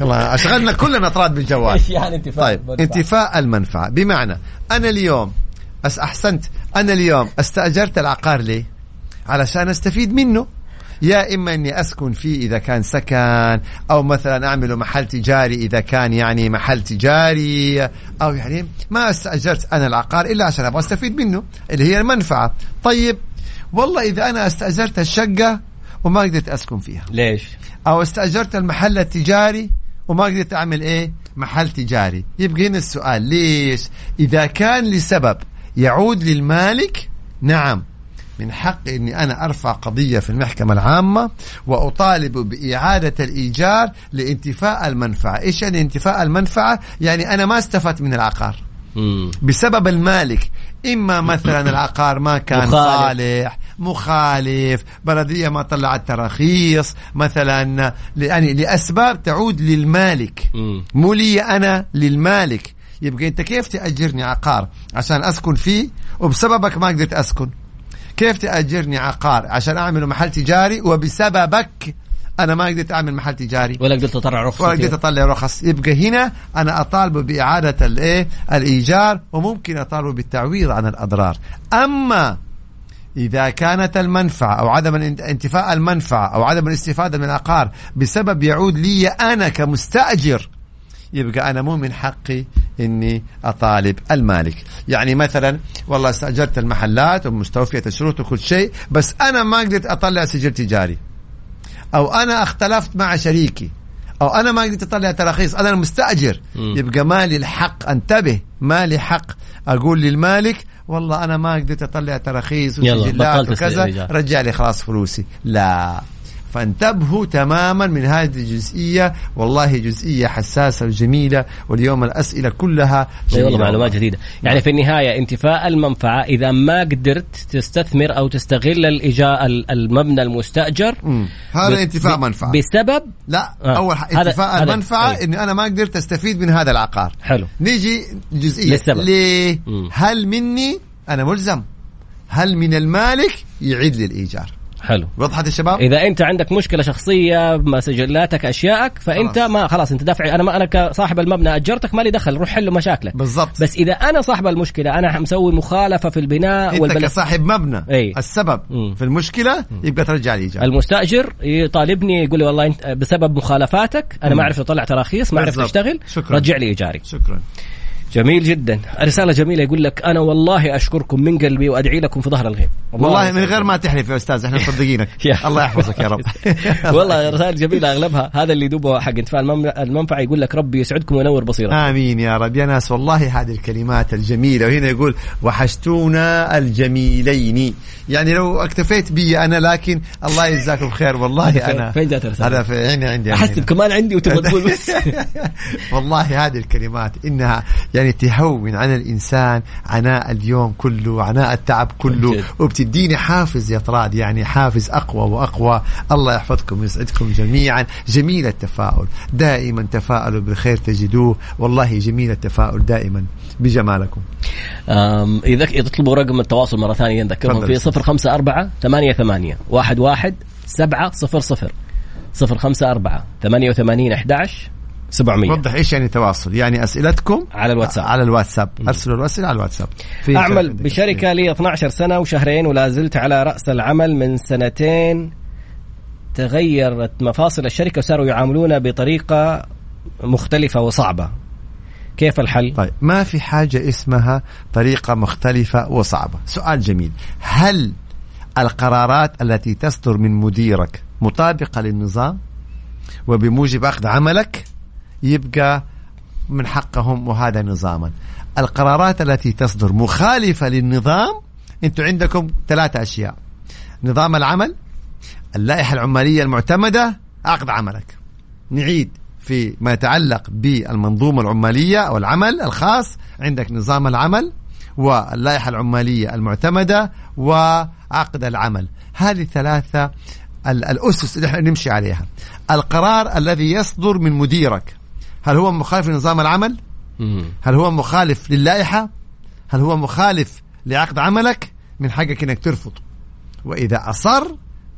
الله. أشغلنا كلنا تراد بالجوال إيش يعني انتفاء طيب. المنفعة؟ انتفاء المنفعة. بمعنى أنا اليوم أس أحسنت. أنا اليوم أستأجرت العقار ليه علشان أستفيد منه. يا إما أني أسكن فيه إذا كان سكن أو مثلا أعمله محل تجاري إذا كان يعني محل تجاري أو يعني ما أستأجرت أنا العقار إلا عشان أبغى أستفيد منه اللي هي المنفعة. طيب والله إذا أنا أستأجرت الشقة وما قدرت أسكن فيها. ليش؟ أو استأجرت المحل التجاري وما قدرت أعمل إيه؟ محل تجاري. يبقى هنا السؤال ليش؟ إذا كان لسبب يعود للمالك نعم. من حق إني أنا أرفع قضية في المحكمة العامة وأطالب بإعادة الإيجار لانتفاء المنفعة، إيش يعني انتفاء المنفعة؟ يعني أنا ما استفدت من العقار. بسبب المالك إما مثلا العقار ما كان مخالف. صالح مخالف بلدية ما طلعت تراخيص مثلا يعني لأسباب تعود للمالك. مو لي أنا للمالك يبقى أنت كيف تأجرني عقار عشان أسكن فيه وبسببك ما قدرت أسكن كيف تأجرني عقار عشان اعمله محل تجاري وبسببك أنا ما قدرت أعمل محل تجاري. ولا قدرت تطلع رخصه ولا قدرت أطلع رخص يبقى هنا أنا اطالبه بإعادة الايه الإيجار وممكن اطالبه بالتعويض عن الأضرار. أما إذا كانت المنفعة أو عدم انتفاء المنفعة أو عدم الاستفادة من العقار بسبب يعود لي أنا كمستأجر يبقى أنا مو من حقي إني أطالب المالك. يعني مثلا والله استأجرت المحلات ومستوفية الشروط وكل شيء بس أنا ما قدرت أطلع سجل تجاري. أو أنا اختلفت مع شريكي. أو أنا ما قدرت أطلع تراخيص. أنا المستأجر. مم. يبقى مالي الحق. أنتبه مالي حق. أقول للمالك والله أنا ما قدرت أطلع تراخيص وسجلات وكذا. رجع لي خلاص فلوسي. لا. فانتبهوا تماما من هذه الجزئية. والله جزئية حساسة وجميلة واليوم الأسئلة كلها جميلة والله معلومات جديدة. يعني في النهاية انتفاء المنفعة إذا ما قدرت تستثمر أو تستغل الإيجاء المبنى المستأجر مم. هذا انتفاء منفعة. بسبب؟ لا آه. أول انتفاء هذا- المنفعة. إني أنا ما قدرت أستفيد من هذا العقار. حلو. نيجي جزئية. للسبب. ليه؟ مم. هل مني؟ أنا ملزم. هل من المالك؟ يعيد لي الإيجار. حلو وضحت يا شباب إذا أنت عندك مشكلة شخصية ما سجلاتك اشيائك فأنت خلاص. ما خلاص أنت دافع أنا ما أنا كصاحب المبنى أجرتك مالي دخل روح حل مشاكلك بالضبط بس إذا أنا صاحب المشكلة أنا مسوي مخالفة في البناء أنت والبلد كصاحب مبنى أي. السبب مم. في المشكلة يبقى ترجع الايجار المستأجر يطالبني يقول لي والله أنت بسبب مخالفاتك أنا مم. ما عرفت اطلع تراخيص ما بالضبط. أشتغل شكراً. رجع لي ايجاري شكرا جميل جدا رسالة جميلة يقول لك أنا والله أشكركم من قلبي وأدعي لكم في ظهر الغيب والله من غير ما تحلف يا أستاذ إحنا مصدقينك. الله يحفظك يا رب. والله رسائل جميلة أغلبها هذا اللي دوبه حق انتفاع المنفعة يقول لك ربي يسعدكم وينور بصيرتكم آمين يا رب. يا ناس والله هذه الكلمات الجميلة. وهنا يقول وحشتونا الجميلين. يعني لو اكتفيت بي أنا لكن الله يجزاكم خير. والله أنا فين جات الرسالة؟ هذا في عيني عندي أحس. كمان عندي وتبغى تقول بس. والله هذه الكلمات إنها يعني تهون على الإنسان عناء اليوم كله عناء التعب كله جد. وبتديني حافز يا طراد يعني حافز أقوى وأقوى. الله يحفظكم ويسعدكم جميعا. جميل التفاؤل. دائما تفاءلوا بالخير تجدوه. والله جميل التفاؤل دائما بجمالكم. إذا تطلبوا رقم التواصل مرة ثانية نذكرهم. في 054 88 11 700 054 88 11 700 وضح إيش يعني تواصل. يعني أسئلتكم على الواتساب. على الواتساب. أرسلوا الأسئلة على الواتساب. في أعمل بشركة لي 12 سنة وشهرين ولا زلت على رأس العمل من سنتين. تغيرت مفاصل الشركة وصاروا يعاملونا بطريقة مختلفة وصعبة. كيف الحل؟ طيب ما في حاجة اسمها طريقة مختلفة وصعبة؟ سؤال جميل. هل القرارات التي تصدر من مديرك مطابقة للنظام وبموجب أخذ عملك؟ يبقى من حقهم وهذا نظاما. القرارات التي تصدر مخالفة للنظام أنتم عندكم ثلاثة أشياء. نظام العمل اللائحة العمالية المعتمدة عقد عملك. نعيد في ما يتعلق بالمنظومة العمالية أو العمل الخاص عندك نظام العمل واللائحة العمالية المعتمدة وعقد العمل. هذه الثلاثة ال- الأسس اللي إحنا نمشي عليها. القرار الذي يصدر من مديرك. هل هو مخالف لنظام العمل. هل هو مخالف للائحة؟ هل هو مخالف لعقد عملك؟ من حقك إنك ترفض. وإذا أصر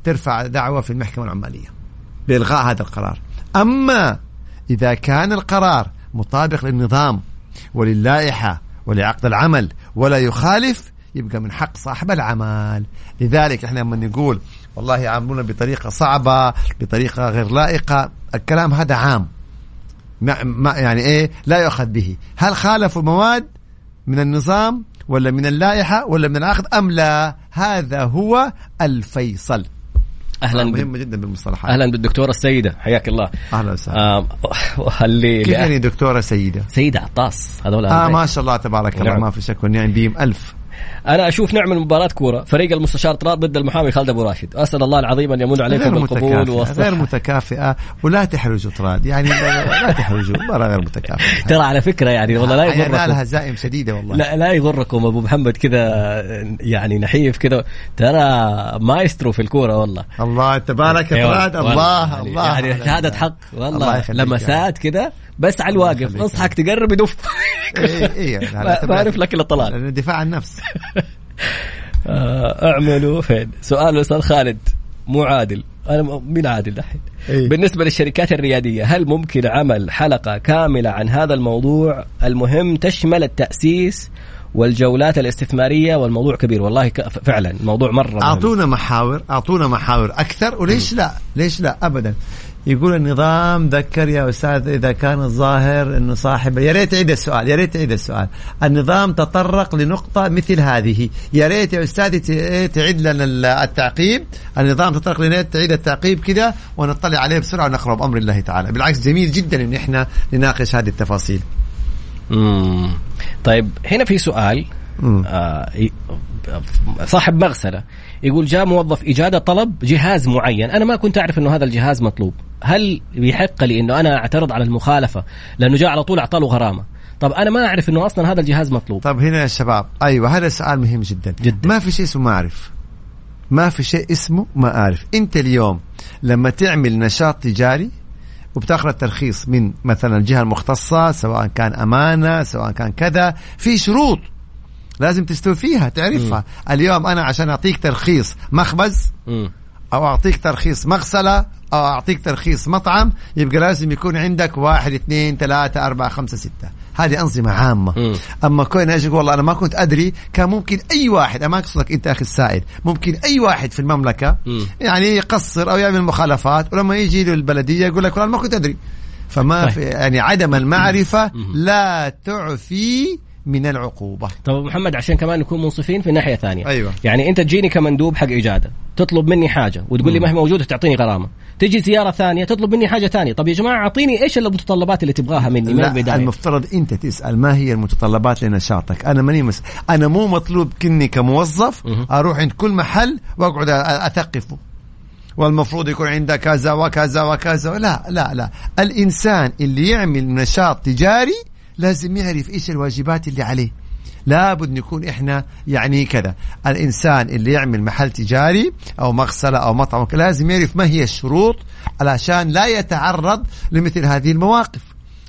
ترفع دعوة في المحكمة العمالية بإلغاء هذا القرار. أما إذا كان القرار مطابق للنظام وللائحة ولعقد العمل ولا يخالف يبقى من حق صاحب العمل. لذلك إحنا لما نقول والله يعاملونا بطريقة صعبة بطريقة غير لائقة الكلام هذا عام. ما ما يعني إيه لا يؤخذ به. هل خالفوا مواد من النظام ولا من اللائحة ولا من العقد أم لا؟ هذا هو الفيصل. أهلا بال- مهمة جدا بالمصطلحات. أهلا بالدكتورة السيدة. حياك الله. أهلا وسهلا. اللي كيف يعني دكتورة سيدة؟ سيدة عطاس. هذول آه أهلين. ما شاء الله تبارك الله نعم. ما في شك والنعم بهم ألف. أنا أشوف نعمل مباراة كورة. فريق المستشار طراد ضد المحامي خالد أبو راشد. أسأل الله العظيم أن يمن عليكم بالقبول والصحة. غير متكافئة. ولا تحرجوا طراد. يعني لا, تحرجوا. مباراة غير متكافئة. ترى على فكرة يعني والله لا يغركم لها زائم شديدة والله. لا لا يغركم أبو محمد كذا يعني نحيف كذا. ترى مايسترو في الكورة والله. الله تبارك أيوة، طراد. الله يعني الله. يعني شهادة حق. الله والله لمسات كذا بس على الواقف. اصحك تقرب يدف ما ما أعرف لك إلا طلال. دفاع عن النفس آه، أعملوا فين؟ سؤال الاستاذ خالد مو عادل. أنا مين عادل دحين؟ إيه. بالنسبة للشركات الريادية هل ممكن عمل حلقة كاملة عن هذا الموضوع؟ المهم تشمل التأسيس والجولات الاستثمارية والموضوع كبير. والله ك- فعلا الموضوع مرة مهم. أعطونا محاور أعطونا محاور أكثر وليش لا؟ ليش لا؟ ابدا. يقول النظام ذكر يا أستاذ إذا كان الظاهر إنه صاحب يا ريت تعيد السؤال يا ريت تعيد السؤال. النظام تطرق لنقطة مثل هذه. يا ريت يا أستاذ ت- تعيد لنا ال- التعقيب. النظام تطرق لنا تعيد التعقيب كذا ونطلع عليه بسرعة ونقرأ بأمر الله تعالى. بالعكس جميل جدا إن إحنا نناقش هذه التفاصيل. مم. طيب هنا في سؤال. آه صاحب مغسلة يقول جاء موظف إجادة طلب جهاز معين. أنا ما كنت أعرف إنه هذا الجهاز مطلوب. هل يحق لي إنه أنا أعترض على المخالفة؟ لأنه جاء على طول اعطى له غرامة. طب أنا ما أعرف إنه أصلا هذا الجهاز مطلوب. طب هنا يا شباب أيوه هذا سؤال مهم جدا. جدا. ما في شيء اسمه ما اعرف ما في شيء اسمه ما اعرف أنت اليوم لما تعمل نشاط تجاري وبتأخذ الترخيص من مثلا الجهة المختصة سواء كان أمانة سواء كان كذا في شروط. لازم تستوفيها تعرفها اليوم أنا عشان أعطيك ترخيص مخبز مم. أو أعطيك ترخيص مغسلة أو أعطيك ترخيص مطعم يبقى لازم يكون عندك واحد اثنين ثلاثة أربعة خمسة ستة هذه أنظمة عامة مم. أما كون أجي والله أنا ما كنت أدري كان ممكن أي واحد أنا ما أقصدك أنت أخي السائل ممكن أي واحد في المملكة مم. يعني يقصر أو يعمل مخالفات ولما يجي له البلدية يقول لك والله ما كنت أدري فما طيب. في يعني عدم المعرفة. لا تعفي من العقوبة. طب أبو محمد عشان كمان نكون منصفين في ناحية ثانية. أيوة. يعني أنت تجيني كمندوب حق إجادة تطلب مني حاجة وتقول لي ما هي موجودة تعطيني غرامة. تجي زيارة ثانية تطلب مني حاجة ثانية. طب يا جماعة أعطيني إيش المتطلبات اللي تبغاها مني؟ من البداية. المفترض أنت تسأل ما هي المتطلبات لنشاطك. أنا ماني مس... أنا مو مطلوب كني كموظف. أروح عند كل محل وأقعد أثقفه. والمفروض يكون عنده كذا وكذا وكذا. لا لا لا. الإنسان اللي يعمل نشاط تجاري لازم يعرف إيش الواجبات اللي عليه. لابد نكون إحنا يعني كذا. الإنسان اللي يعمل محل تجاري أو مغسلة أو مطعم لازم يعرف ما هي الشروط علشان لا يتعرض لمثل هذه المواقف.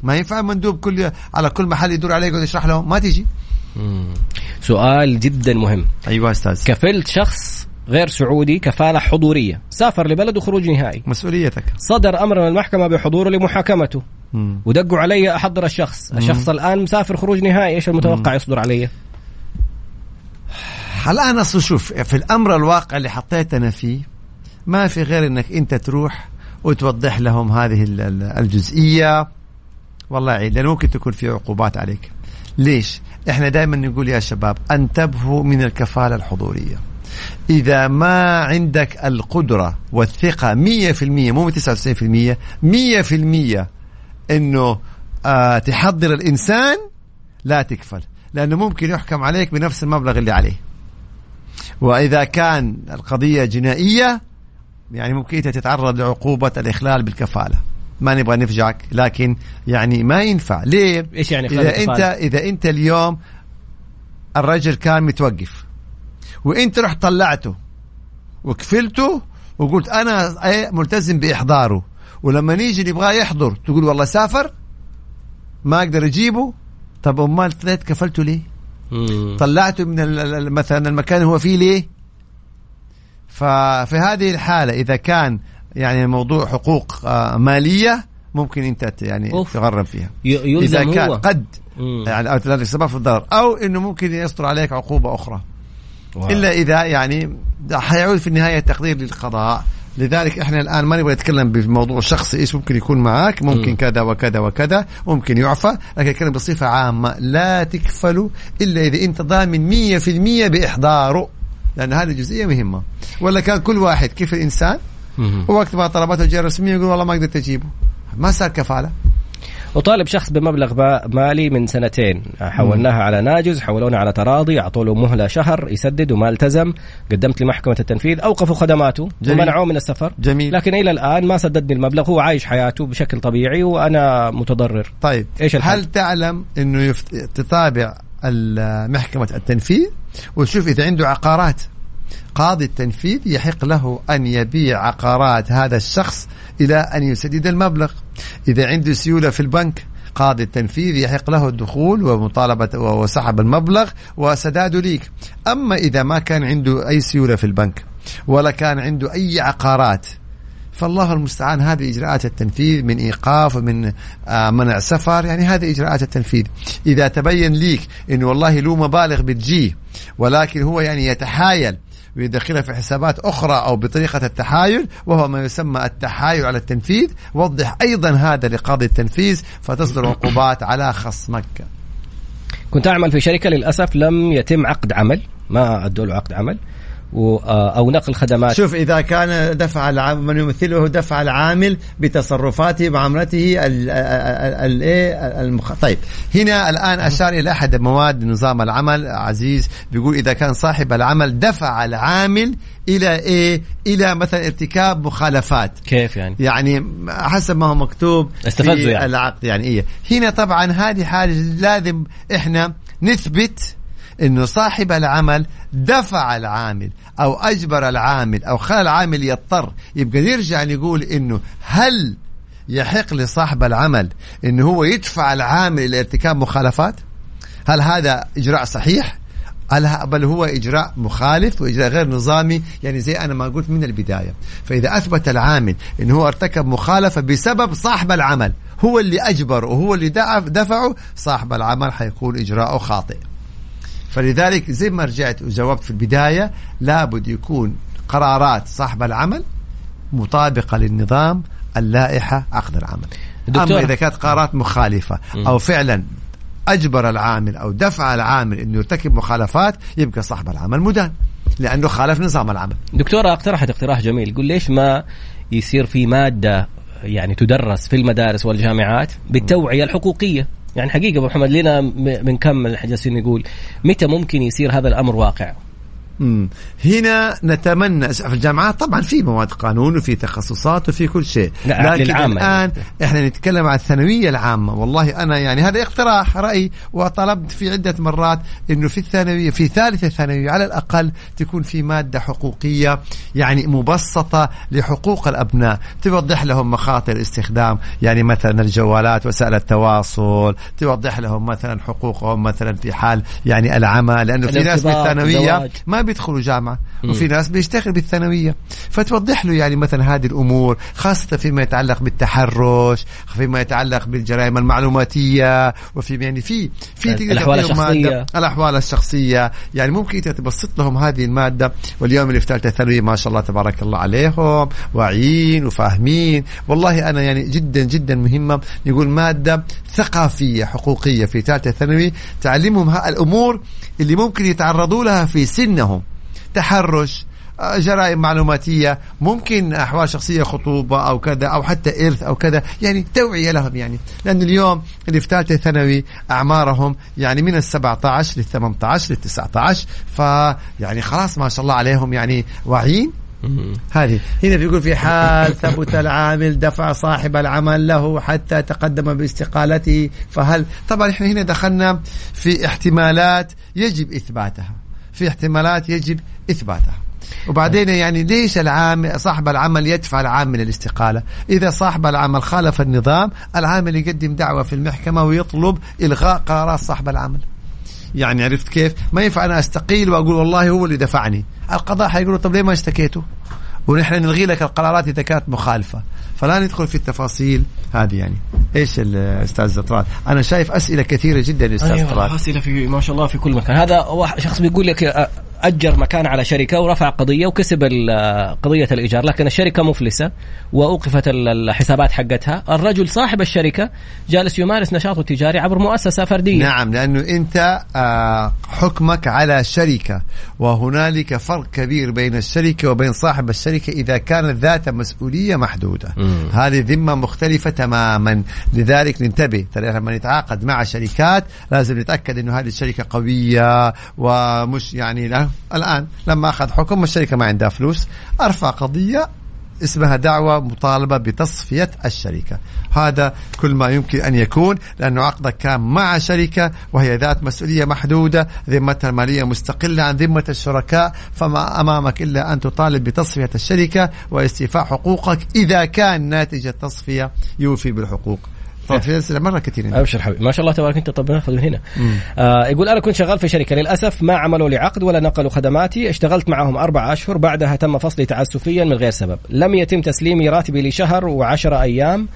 ما ينفع مندوب كل على كل محل يدور عليه يقعد يشرح لهم ما تجي. مم. سؤال جدا مهم. أيوه أستاذ. كفلت شخص غير سعودي كفالة حضورية. سافر لبلد وخروج نهائي. مسؤوليتك. صدر أمر من المحكمة بحضوره لمحاكمته. مم. ودقوا علي أحضر الشخص. الشخص الآن مسافر خروج نهائي. إيش المتوقع يصدر علي الان اصل شوف في الأمر الواقع اللي حطيتنا فيه ما في غير إنك أنت تروح وتوضح لهم هذه ال- ال- الجزئية. والله عيد لأنه ممكن تكون في عقوبات عليك. ليش؟ إحنا دائما نقول يا شباب أنتبهوا من الكفالة الحضورية. إذا ما عندك القدرة والثقة 100% مو 99% 100% إنه آه تحضر الإنسان لا تكفل لأنه ممكن يحكم عليك بنفس المبلغ اللي عليه. وإذا كان القضية جنائية يعني ممكن أنت تتعرض لعقوبة الإخلال بالكفالة. ما نبغى نفجعك لكن يعني ما ينفع. ليه؟ إيش يعني انت الكفالة؟ إذا أنت اليوم الرجل كان متوقف. وانت رحت طلعته وكفلته وقلت أنا ملتزم بإحضاره ولما نيجي نبغاه يحضر تقول والله سافر ما أقدر أجيبه طب أمال طلعت كفلته ليه؟ مم. طلعته من مثلا المكان اللي هو فيه ليه؟ ففي هذه الحالة إذا كان يعني الموضوع حقوق آه، مالية ممكن أنت ت- يعني أوف. تغرم فيها إذا كان هو قد مم. يعني أو تلاقي سبب في الضرر أو إنه ممكن يصدر عليك عقوبة أخرى واو. إلا إذا يعني حيعود في النهاية التقدير للقضاء. لذلك إحنا الآن ما نبغى نتكلم بموضوع شخصي إيش ممكن يكون معك؟ ممكن مم. كذا وكذا وكذا ممكن يعفى لكن نتكلم بصفة عامة. لا تكفلوا إلا إذا أنت ضامن 100% بإحضاره. لأن هذه جزئية مهمة. ولا كان كل واحد كيف الإنسان؟ مم. ووقت ما طلبته الجهه الرسميه يقول والله ما قدرت أجيبه. ما صار كفالة. وطالب شخص بمبلغ ما- مالي من سنتين. حولناها على ناجز حولونا على تراضي أعطوا له مهلة شهر يسدد وما التزم. قدمت لمحكمة التنفيذ أوقفوا خدماته جميل. ومنعوه من السفر. جميل. لكن إلى الآن ما سددني المبلغ هو عايش حياته بشكل طبيعي وأنا متضرر. طيب إيش الحل؟ هل تعلم إنه يفت... تتابع محكمه التنفيذ؟ وتشوف إذا عنده عقارات. قاضي التنفيذ يحق له أن يبيع عقارات هذا الشخص إلى أن يسدد المبلغ. إذا عنده سيولة في البنك قاضي التنفيذ يحق له الدخول ومطالبة وسحب المبلغ وسداده ليك. أما إذا ما كان عنده أي سيولة في البنك ولا كان عنده أي عقارات فالله المستعان. هذه إجراءات التنفيذ من إيقاف ومن آه، منع سفر يعني هذه إجراءات التنفيذ. إذا تبين ليك انه والله له مبالغ بتجيه ولكن هو يعني يتحايل ويدخلها في حسابات أخرى أو بطريقة التحايل وهو ما يسمى التحايل على التنفيذ. وضح أيضا هذا لقاضي التنفيذ فتصدر عقوبات على خصمك كنت أعمل في شركة للأسف لم يتم عقد عمل ما أدوا له عقد عمل. أو نقل خدمات. شوف إذا كان دفع من يمثله دفع العامل بتصرفاته بعملته الايه المخ... طيب. هنا الآن أشار إلى أحد مواد نظام العمل عزيز بيقول إذا كان صاحب العمل دفع العامل إلى إيه؟ إلى مثلا ارتكاب مخالفات. كيف يعني؟ يعني حسب ما هو مكتوب في يعني. العقد يعني إيه. هنا طبعا هذه حاجة لازم إحنا نثبت انه صاحب العمل دفع العامل أو أجبر العامل أو خلى العامل يضطر يبقى نرجع نقول إنه هل يحق لصاحب العمل انه هو يدفع العامل إلى ارتكاب مخالفات؟ هل هذا إجراء صحيح؟ بل هو إجراء مخالف وإجراء غير نظامي يعني زي أنا ما قلت من البداية فإذا أثبت العامل انه هو ارتكب مخالفة بسبب صاحب العمل هو اللي اجبره وهو اللي دفعه صاحب العمل حيكون إجراءه خاطئ فلذلك زي ما رجعت وجاوبت في البداية لابد يكون قرارات صاحب العمل مطابقة للنظام اللائحة عقد العمل. دكتور. أما إذا كانت قرارات مخالفة أو فعلا أجبر العامل أو دفع العامل أنه يرتكب مخالفات يبقى صاحب العمل مدان لأنه خالف نظام العمل. دكتورة أقترحت اقتراح جميل. يقول ليش ما يصير في مادة يعني تدرس في المدارس والجامعات بالتوعية الحقوقية؟ يعني حقيقة أبو محمد لنا من كم جالسين نقول متى ممكن يصير هذا الأمر واقع؟ مم. هنا نتمنى في الجامعات طبعا في مواد قانون وفي تخصصات وفي كل شيء. لكن للعامة الآن إحنا نتكلم عن الثانوية العامة. والله أنا يعني هذا اقتراح رأي وطلبت في عدة مرات إنه في الثانوية في ثالثة ثانوية على الأقل تكون في مادة حقوقية يعني مبسطة لحقوق الأبناء. توضح لهم مخاطر استخدام يعني مثلا الجوالات وسائل التواصل توضح لهم مثلا حقوقهم مثلا في حال يعني العمى لأنه في ناس بالثانويه ما بيدخلوا جامعة وفي ناس بيشتغل بالثانوية. فتوضح له يعني مثلا هذه الأمور خاصة فيما يتعلق بالتحرش فيما يتعلق بالجرائم المعلوماتية وفي يعني في في الأحوال الشخصية. الأحوال الشخصية. يعني ممكن انت تبسط لهم هذه المادة واليوم اللي في ثالثة ثانوي ما شاء الله تبارك الله عليهم واعيين وفاهمين. والله أنا يعني جدا جدا مهمة. نقول مادة ثقافية حقوقية في ثالثة ثانوي تعلمهم الأمور اللي ممكن يتعرضوا لها في سنهم. تحرش آه، جرائم معلوماتية ممكن أحوال شخصية خطوبة أو كذا أو حتى إرث أو كذا يعني توعية لهم يعني. لأن اليوم اللي في ثالثه ثانوي أعمارهم يعني من ال 17 لل 18 لل 19 فيعني خلاص ما شاء الله عليهم يعني واعيين. هذه. هنا بيقول في حال ثبت العامل دفع صاحب العمل له حتى تقدم باستقالته فهل طبعا إحنا هنا دخلنا في احتمالات يجب إثباتها. في احتمالات يجب إثباتها وبعدين يعني ليش العامل صاحب العمل يدفع العامل الاستقاله؟ إذا صاحب العمل خالف النظام، العامل يقدم دعوة في المحكمة ويطلب إلغاء قرارات صاحب العمل. يعني عرفت كيف؟ ما ينفع أنا أستقيل وأقول والله هو اللي دفعني، القضاء حيقولوا طب ليه ما اشتكيته؟ ونحن نلغي لك القرارات إذا كانت مخالفة فلا ندخل في التفاصيل هذه يعني. إيش الاستاذ طراد أنا شايف أسئلة كثيرة جدا أستاذ أيوة طراد أسئلة في ما شاء الله في كل مكان. هذا شخص بيقول لك أجر مكان على شركة ورفع قضية وكسب قضية الإيجار لكن الشركة مفلسة وأوقفت الحسابات حقتها. الرجل صاحب الشركة جالس يمارس نشاطه التجاري عبر مؤسسة فردية. نعم لأنه أنت آه، حكمك على شركه وهنالك فرق كبير بين الشركة وبين صاحب الشركة إذا كانت ذات مسؤولية محدودة. مم. هذه ذمة مختلفة تماما. لذلك ننتبه ترى لما نتعاقد مع شركات لازم نتأكد إنه هذه الشركة قوية ومش يعني لا الآن لما أخذ حكم الشركة ما عندها فلوس أرفع قضية اسمها دعوة مطالبة بتصفية الشركة. هذا كل ما يمكن أن يكون لأنه عقدك كان مع شركة وهي ذات مسؤولية محدودة ذمتها المالية مستقلة عن ذمة الشركاء فما أمامك إلا أن تطالب بتصفية الشركة واستيفاء حقوقك إذا كان ناتج التصفية يوفي بالحقوق. طب في اسئله مرة كثير أبشر حبيبي. ما شاء الله تبارك أنت. طب ناخذ من هنا. آه يقول أنا كنت شغال في شركة. للأسف ما عملوا لي عقد ولا نقلوا خدماتي. اشتغلت معهم أربع أشهر. بعدها تم فصلي تعسفيا من غير سبب. لم يتم تسليمي راتبي لشهر وعشرة أيام.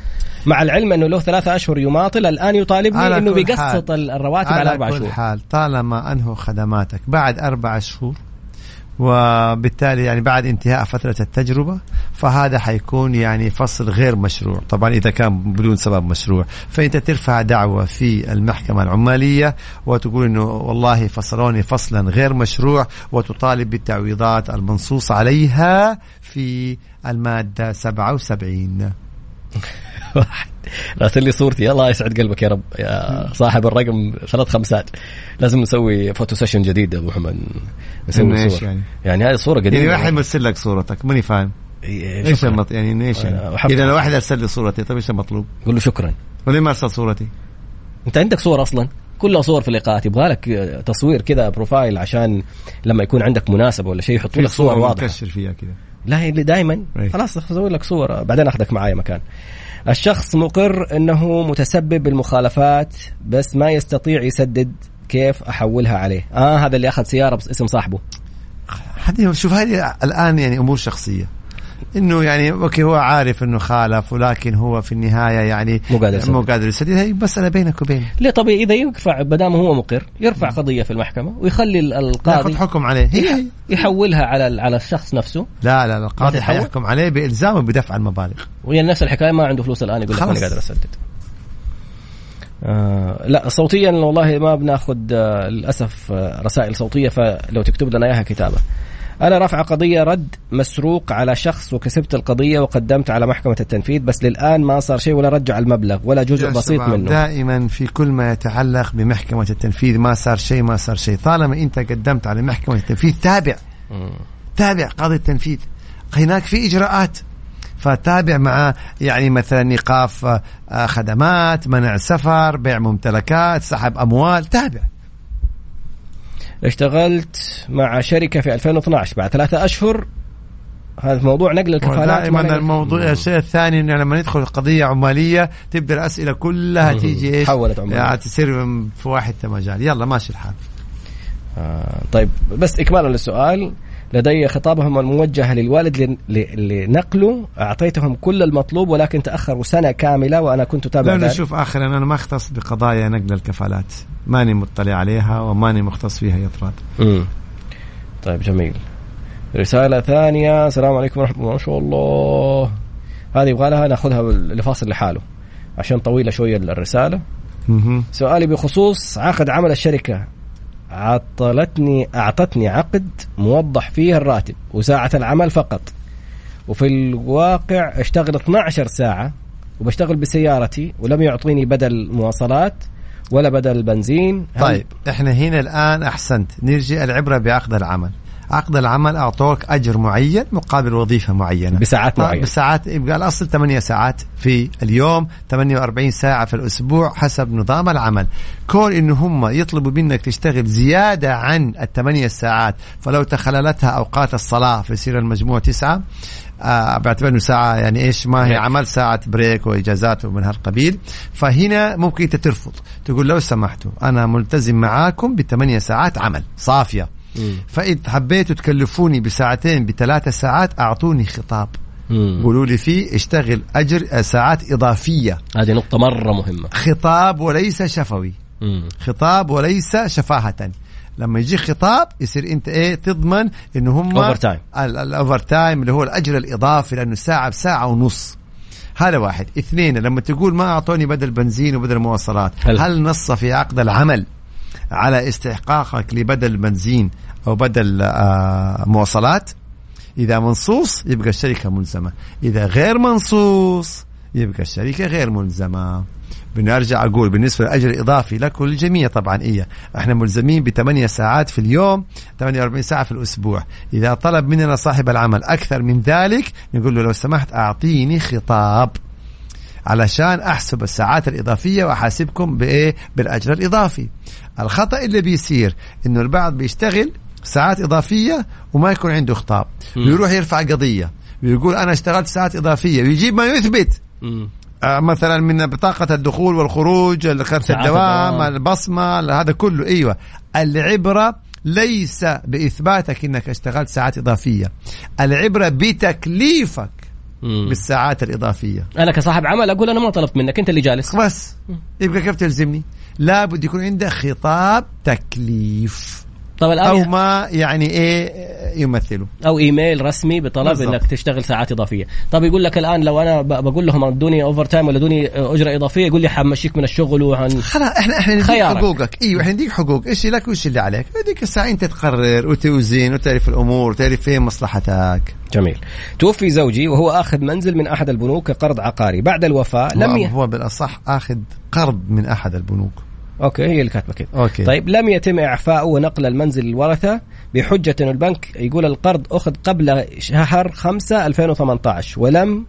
مع العلم أنه له ثلاثة أشهر يماطل الآن يطالبني إنه بيقسط الرواتب على, على أربع شهور. حال طالما أنهوا خدماتك بعد أربع شهور وبالتالي يعني بعد انتهاء فترة التجربة فهذا حيكون يعني فصل غير مشروع. طبعا إذا كان بدون سبب مشروع. فأنت ترفع دعوة في المحكمة العمالية وتقول أنه والله فصلوني فصلا غير مشروع وتطالب بالتعويضات المنصوص عليها في المادة 77 واحد. راسل لي صورتي. الله يسعد قلبك يا رب. يا صاحب الرقم ثلاث خمسات. لازم نسوي photo session جديد أبو محمد نسوي صور يعني؟ يعني هذه صورة قديمة. يعني واحد يرسل لك صورتك. ماني فاهم. إيه، إيش المط... يعني إيش يعني؟ إذا لو واحد أرسل لي صورتي طيب إيش المطلوب؟ قول له شكرا. وليه ما أرسل صورتي؟ أنت عندك صور أصلا؟ كلها صور في اللقاءات يبغى لك تصوير كذا بروفايل عشان لما يكون عندك مناسبة ولا شيء يحطوا لك صور واضحة. فيها كذا. لا دائما خلاص أسوي لك صور بعدين أخذك معايا مكان. الشخص مقر إنه متسبب بالمخالفات بس ما يستطيع يسدد كيف أحولها عليه. آه هذا اللي أخذ سيارة باسم صاحبه. هذه شوف هذه الآن يعني أمور شخصية. إنه يعني okay هو عارف إنه خالف ولكن هو في النهاية يعني مو قادر يسدد مو قادر يسدد هي مسألة بينك وبينه ليه؟ طبيعي إذا يرفع ما دام هو مقر يرفع قضية في المحكمة ويخلي القاضي ياخذ حكم عليه. هي يحولها على على الشخص نفسه. لا لا القاضي حيحكم عليه بالزامه بدفع المبالغ. وهي نفس الحكاية ما عنده فلوس الآن يقول لك ماني قادر أسدد. آه لا صوتيا والله ما بناخذ آه للأسف آه رسائل صوتية فلو تكتب لنا إياها كتابة. أنا رافع قضية رد مسروق على شخص وكسبت القضية وقدمت على محكمة التنفيذ بس للآن ما صار شيء ولا رجع المبلغ ولا جزء بسيط منه. دائما في كل ما يتعلق بمحكمة التنفيذ ما صار شيء ما صار شيء. طالما أنت قدمت على محكمة التنفيذ تابع. تابع قاضي التنفيذ. هناك في إجراءات. فتابع مع يعني مثلا ايقاف آه، خدمات منع سفر بيع ممتلكات سحب أموال. تابع. اشتغلت مع شركة في 2012 بعد ثلاثة أشهر. هذا موضوع نقل الكفالات دائما الموضوع الشيء الثاني إنه لما ندخل قضية عمالية تبدأ الأسئلة كلها تيجي إيش؟ حولت عمالية. يعني تصير في واحد مجال يلا ماشي الحال. آه طيب بس اكمالا للسؤال. لدي خطابهم الموجه للوالد لنقله. أعطيتهم كل المطلوب ولكن تأخروا سنة كاملة وأنا كنت اتابع لا شوف آخر أنا ما أختص بقضايا نقل الكفالات. ماني مطلع عليها وماني مختص فيها يا طراد طيب جميل. رسالة ثانية. السلام عليكم ورحمة الله. ما شاء الله. هذه يبغى لها نأخذها لفاصل لحاله عشان طويلة شوية الرسالة. سؤالي بخصوص عقد عمل الشركة. عطلتني أعطتني عقد موضح فيه الراتب وساعة العمل فقط. وفي الواقع أشتغل 12 ساعة وبشتغل بسيارتي ولم يعطيني بدل مواصلات ولا بدل بنزين. طيب إحنا هنا الآن أحسنت. نرجع العبرة بعقد العمل. عقد العمل أعطوك أجر معين مقابل وظيفة معينة. بساعات معينة. بساعات يبقى الاصل 8 ساعات في اليوم 48 ساعة في الأسبوع حسب نظام العمل. كون ان هم يطلبوا منك تشتغل زيادة عن الثمانية ساعات فلو تخللتها أوقات الصلاة فيصير المجموع تسعة آه باعتبار إنه ساعة يعني إيش ما هي عمل ساعة بريك وإجازات ومن هالقبيل. فهنا ممكن أنت ترفض تقول لو سمحتوا أنا ملتزم معاكم بثمانية ساعات عمل صافية. فإذا حبيتوا تكلفوني بساعتين بثلاثة ساعات أعطوني خطاب. قولوا لي فيه اشتغل أجر آه، ساعات إضافية. هذه نقطة مرة مهمة. خطاب وليس شفوي. مم. خطاب وليس شفاهة. لما يجي خطاب يصير أنت إيه تضمن إنه هم overtime ال overtime اللي هو الأجر الإضافي لأنه ساعة بساعة ونص. هذا واحد. اثنين لما تقول ما أعطوني بدل بنزين وبدل مواصلات هل, هل نص في عقد العمل على استحقاقك لبدل بنزين؟ أو بدل آه مواصلات إذا منصوص يبقى الشركة ملزمة. إذا غير منصوص يبقى الشركة غير ملزمة. بنرجع أقول بالنسبة للأجر الإضافي لك وللجميع طبعا إيه إحنا ملزمين بثمانية ساعات في اليوم 48 ساعة في الأسبوع. إذا طلب مننا صاحب العمل أكثر من ذلك نقول له لو سمحت أعطيني خطاب علشان أحسب الساعات الإضافية وأحاسبكم بإيه؟ بالأجر الإضافي. الخطأ اللي بيصير إنه البعض بيشتغل ساعات إضافية وما يكون عنده خطاب. ويروح يرفع قضية. ويقول أنا اشتغلت ساعات إضافية. ويجيب ما يثبت. آه، مثلا من بطاقة الدخول والخروج ساعات الدوام الدوام. البصمة هذا كله. أيوة. العبرة ليس بإثباتك أنك اشتغلت ساعات إضافية. العبرة بتكليفك مم. بالساعات الإضافية. أنا كصاحب عمل أقول أنا ما طلبت منك. أنت اللي جالس. بس. يبقى كيف تلزمني؟ لابد يكون عندك خطاب تكليف. طب الآن أو ما يعني إيه يمثله أو إيميل رسمي بطلب بالضبط. إنك تشتغل ساعات إضافية. طب يقول لك الآن لو أنا بقول لهم أدوني overtime ولا أدوني أجرة إضافية يقول لي حمشيك من الشغل وعن خلاص إحنا إحنا نديك. حقوقك. إيوه إحنا نديك حقوق. إيش لك وإيش اللي عليك؟ هذيك الساعة انت تقرر وتوزن وتعرف الأمور وتعرف فين مصلحتك. جميل. توفي زوجي وهو آخذ منزل من أحد البنوك كقرض عقاري. بعد الوفاة لم ي... هو بالأصح آخذ قرض من أحد البنوك. okay هي اللي كاتبة كده okay. طيب لم يتم اعفاؤه ونقل المنزل للورثه بحجة انه البنك. يقول القرض أخذ قبل شهر 5 2018 ولم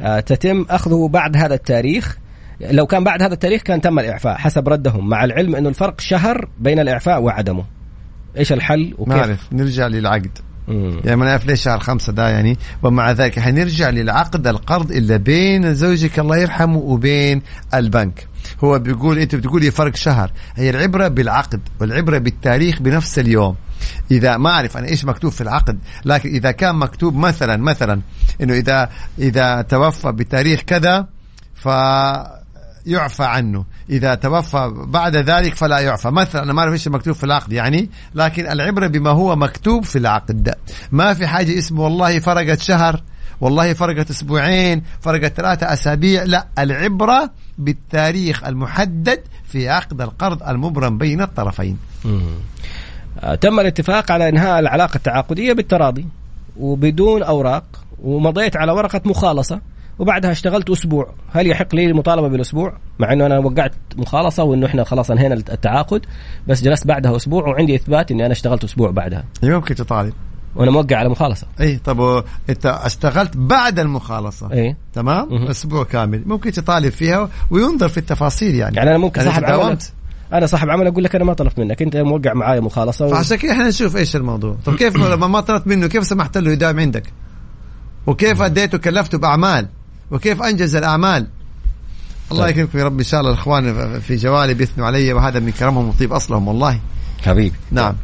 آه، تتم أخذه بعد هذا التاريخ. لو كان بعد هذا التاريخ كان تم الإعفاء حسب ردهم مع العلم انه الفرق شهر بين الإعفاء وعدمه. إيش الحل وكيف؟ ما أعرف. نرجع للعقد. مم. يعني ما نعرف ليش شهر خمسة ده يعني. ومع ذلك حنرجع للعقد القرض اللي بين زوجك الله يرحمه وبين البنك. هو بيقول أنت بتقولي فرق شهر. هي العبرة بالعقد والعبرة بالتاريخ بنفس اليوم. إذا ما أعرف أنا إيش مكتوب في العقد لكن إذا كان مكتوب مثلا مثلا إنه إذا إذا توفى بتاريخ كذا ف يعفى عنه. إذا توفى بعد ذلك فلا يعفى. مثلا أنا ما أعرف إيش مكتوب في العقد يعني لكن العبرة بما هو مكتوب في العقد. ما في حاجة اسمه والله فرقت شهر والله فرقت أسبوعين فرقت ثلاثة أسابيع لا العبرة بالتاريخ المحدد في عقد القرض المبرم بين الطرفين. تم الاتفاق على إنهاء العلاقة التعاقدية بالتراضي وبدون أوراق ومضيت على ورقة مخالصة وبعدها اشتغلت أسبوع. هل يحق لي المطالبة بالأسبوع؟ مع إنه أنا وقعت مخالصة وإنه إحنا خلاص انهينا التعاقد بس جلست بعدها أسبوع وعندي إثبات إني أنا اشتغلت أسبوع بعدها. ممكن تطالب. وأنا موقع على مخالصة. اي طب أنت اشتغلت بعد المخالصة. اي تمام؟ مهم. أسبوع كامل. ممكن تطالب فيها وينظر في التفاصيل يعني. يعني أنا ممكن صاحب عمل. أنا صاحب عمل أقول لك أنا ما طلبت منك. أنت موقع معايا مخالصة و... فعشان كده إحنا نشوف إيش الموضوع. طب كيف لما ما طلبت منه كيف سمحت له يداوم عندك؟ وكيف أديته كلفته بأعمال؟ وكيف أنجز الأعمال؟ الله طيب. يكرمكم يا رب. إن شاء الله الإخوان في جوالي بيثنوا علي وهذا من كرمهم وطيب أصلهم والله. حبيبي نعم.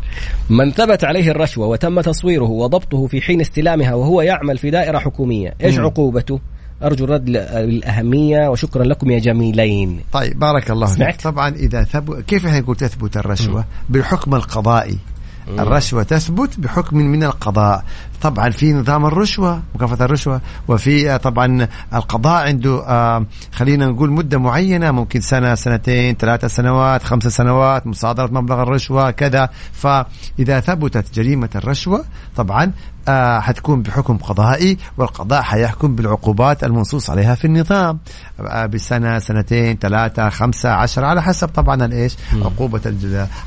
من ثبت عليه الرشوة وتم تصويره وضبطه في حين استلامها وهو يعمل في دائرة حكومية إيش. عقوبته؟ أرجو الرد للأهمية وشكرا لكم يا جميلين. طيب بارك الله فيك. سمعت؟ طبعا إذا ثبت كيف إحنا نقول تثبت الرشوة؟ بالحكم القضائي. الرشوة تثبت بحكم من القضاء. طبعا في نظام الرشوة مكافأة الرشوة وفي آه، طبعا القضاء عنده آه، خلينا نقول مدة معينة ممكن سنة سنتين ثلاثة سنوات خمسة سنوات مصادرة مبلغ الرشوة كذا. فإذا ثبتت جريمة الرشوة طبعا آه حتكون بحكم قضائي والقضاء حيحكم بالعقوبات المنصوص عليها في النظام. بسنة سنتين ثلاثة خمسة عشر على حسب طبعا الإيش؟ عقوبة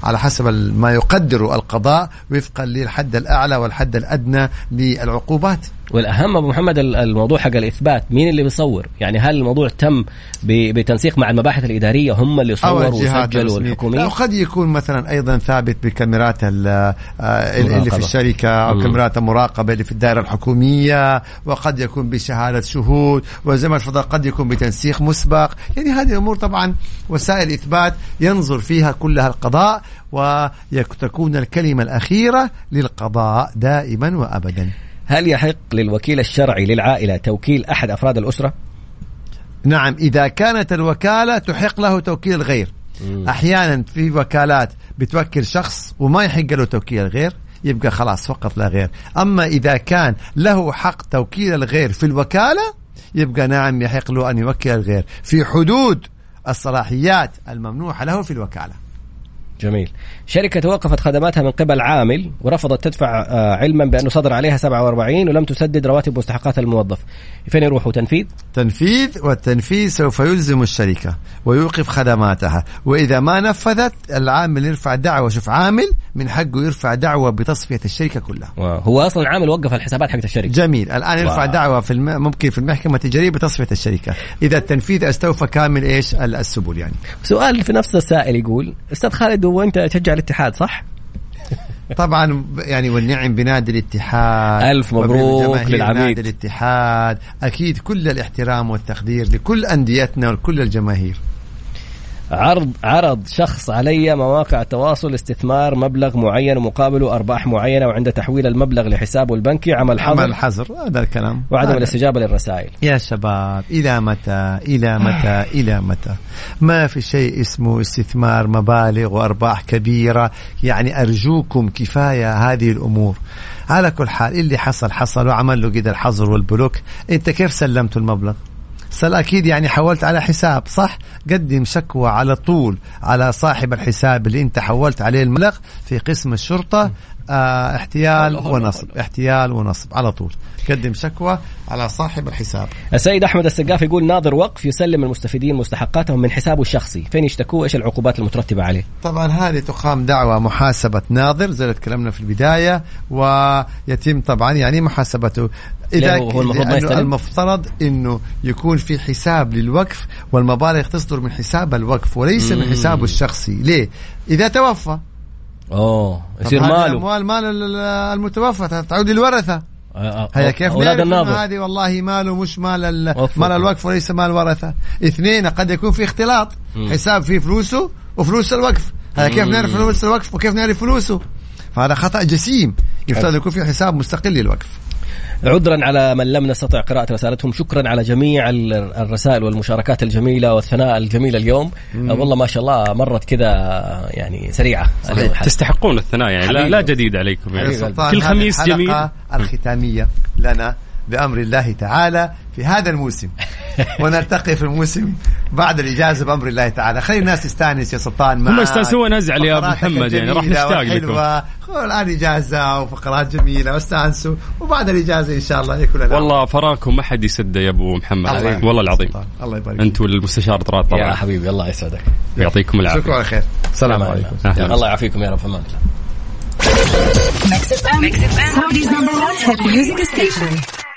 على حسب ما يقدر القضاء وفقا للحد الأعلى والحد الأدنى للعقوبات. والأهم أبو محمد ال- الموضوع حق الإثبات مين اللي بيصور يعني هل الموضوع تم ب- بتنسيق مع المباحث الإدارية هم اللي صوروا وسجلوا الحكومية؟ أو قد يكون مثلا أيضا ثابت بكاميرات آه، اللي. في الشركة أو مم. كاميرات المراقبة اللي في الدائرة الحكومية وقد يكون بشهادة شهود وزي ما تفضل قد يكون بتنسيق مسبق. يعني هذه الأمور طبعا وسائل إثبات ينظر فيها كلها القضاء وتكون الكلمة الأخيرة للقضاء دائما وأبدا. هل يحق للوكيل الشرعي للعائلة توكيل أحد أفراد الأسرة؟ نعم إذا كانت الوكالة تحق له توكيل الغير أحيانا في وكالات بتوكل شخص وما يحق له توكيل الغير يبقى خلاص فقط لا غير. أما إذا كان له حق توكيل الغير في الوكالة يبقى نعم يحق له أن يوكل الغير. في حدود الصلاحيات الممنوحة له في الوكالة. جميل. شركة توقفت خدماتها من قبل عامل ورفضت تدفع آه، علما بأنه صدر عليها 47 ولم تسدد رواتب مستحقات الموظف. فين يروحوا تنفيذ؟ تنفيذ والتنفيذ سوف يلزم الشركة ويوقف خدماتها. وإذا ما نفذت العامل يرفع دعوة. شوف عامل من حقه يرفع دعوة بتصفية الشركة كلها. هو أصلا عامل وقف الحسابات حقت الشركة. جميل. الآن يرفع واو. دعوة في الم... ممكن في المحكمة التجاريه بتصفية الشركة. إذا التنفيذ استوفى كامل إيش؟ ال- السبل يعني. سؤال في نفس السائل يقول أستاذ خالد هو أنت تشجع الاتحاد صح؟ طبعا يعني والنعم بنادي الاتحاد ألف مبروك للعميد. نادي الاتحاد أكيد كل الاحترام والتقدير لكل أنديتنا ولكل الجماهير عرض عرض شخص علي مواقع التواصل استثمار مبلغ معين ومقابله أرباح معينة وعند تحويل المبلغ لحسابه البنكي. عمل عمل حظر. حظر هذا الكلام. وعدم هذا. الاستجابة للرسائل. يا شباب إلى متى؟ إلى متى؟ إلى متى؟ ما في شيء اسمه استثمار مبالغ وأرباح كبيرة. يعني أرجوكم كفاية هذه الأمور. على كل حال اللي حصل حصل وعمل له كده الحظر والبلوك. أنت كيف سلمت المبلغ؟ سل أكيد يعني حولت على حساب صح؟ قدم شكوى على طول على صاحب الحساب اللي أنت حولت عليه المبلغ في قسم الشرطة آه احتيال الله ونصب احتيال ونصب على طول. قدم شكوى على صاحب الحساب. السيد أحمد السقاف يقول ناظر وقف يسلم المستفيدين مستحقاتهم من حسابه الشخصي. فين يشتكوه إيش العقوبات المترتبة عليه؟ طبعا هذه تقام دعوة محاسبة ناظر زي ما تكلمنا في البداية ويتم طبعا يعني محاسبته. ليه هو- المفروض ما لأنه يستلم؟ المفترض إنه يكون في حساب للوقف والمبالغ تصدر من حساب الوقف وليس من مم. حسابه الشخصي. ليه؟ إذا توفى. اوه يصير ماله. اموال مال ال- المتوفى تعود للورثة. آه، آه، هيا كيف؟ أولاد الناظر. هذه والله ماله مش مال. مال الوقف وليس مال ورثة. اثنين قد يكون في اختلاط. مم. حساب فيه فلوسه وفلوس الوقف. هذا كيف. نعرف فلوس الوقف وكيف نعرف فلوسه؟ فهذا خطأ جسيم. يفترض. يكون في حساب مستقل للوقف. عذرا على من لم نستطع قراءة رسالتهم شكرا على جميع ال- الرسائل والمشاركات الجميلة والثناء الجميل اليوم. آه، والله ما شاء الله مرت كذا يعني سريعة. تستحقون الثناء يعني لا. لا جديد عليكم يعني. كل خميس الحلقة جميل. الختامية لنا بأمر الله تعالى في هذا الموسم. ونلتقي في الموسم بعد الإجازة بأمر الله تعالى. خلي الناس تستانس يا سلطان. هم. يستأنسون. أزعل يا أبو فقراتك محمد يعني راح نشتاق لكم. الآن إجازة وفقرات جميلة واستأنسوا. وبعد الإجازة إن شاء الله يكون لنا والله فراكم ما حد يسد يا أبو محمد. الله والله العظيم. سلطان. الله يبارك انت والمستشار طراد يا طبعا. حبيبي الله يسعدك. يعطيكم العافية. شكرا على خير. السلام عليكم. الله. يعافيكم يا رب. في أمان الله Mix FM. Mix FM. Saudi's number one hit music station.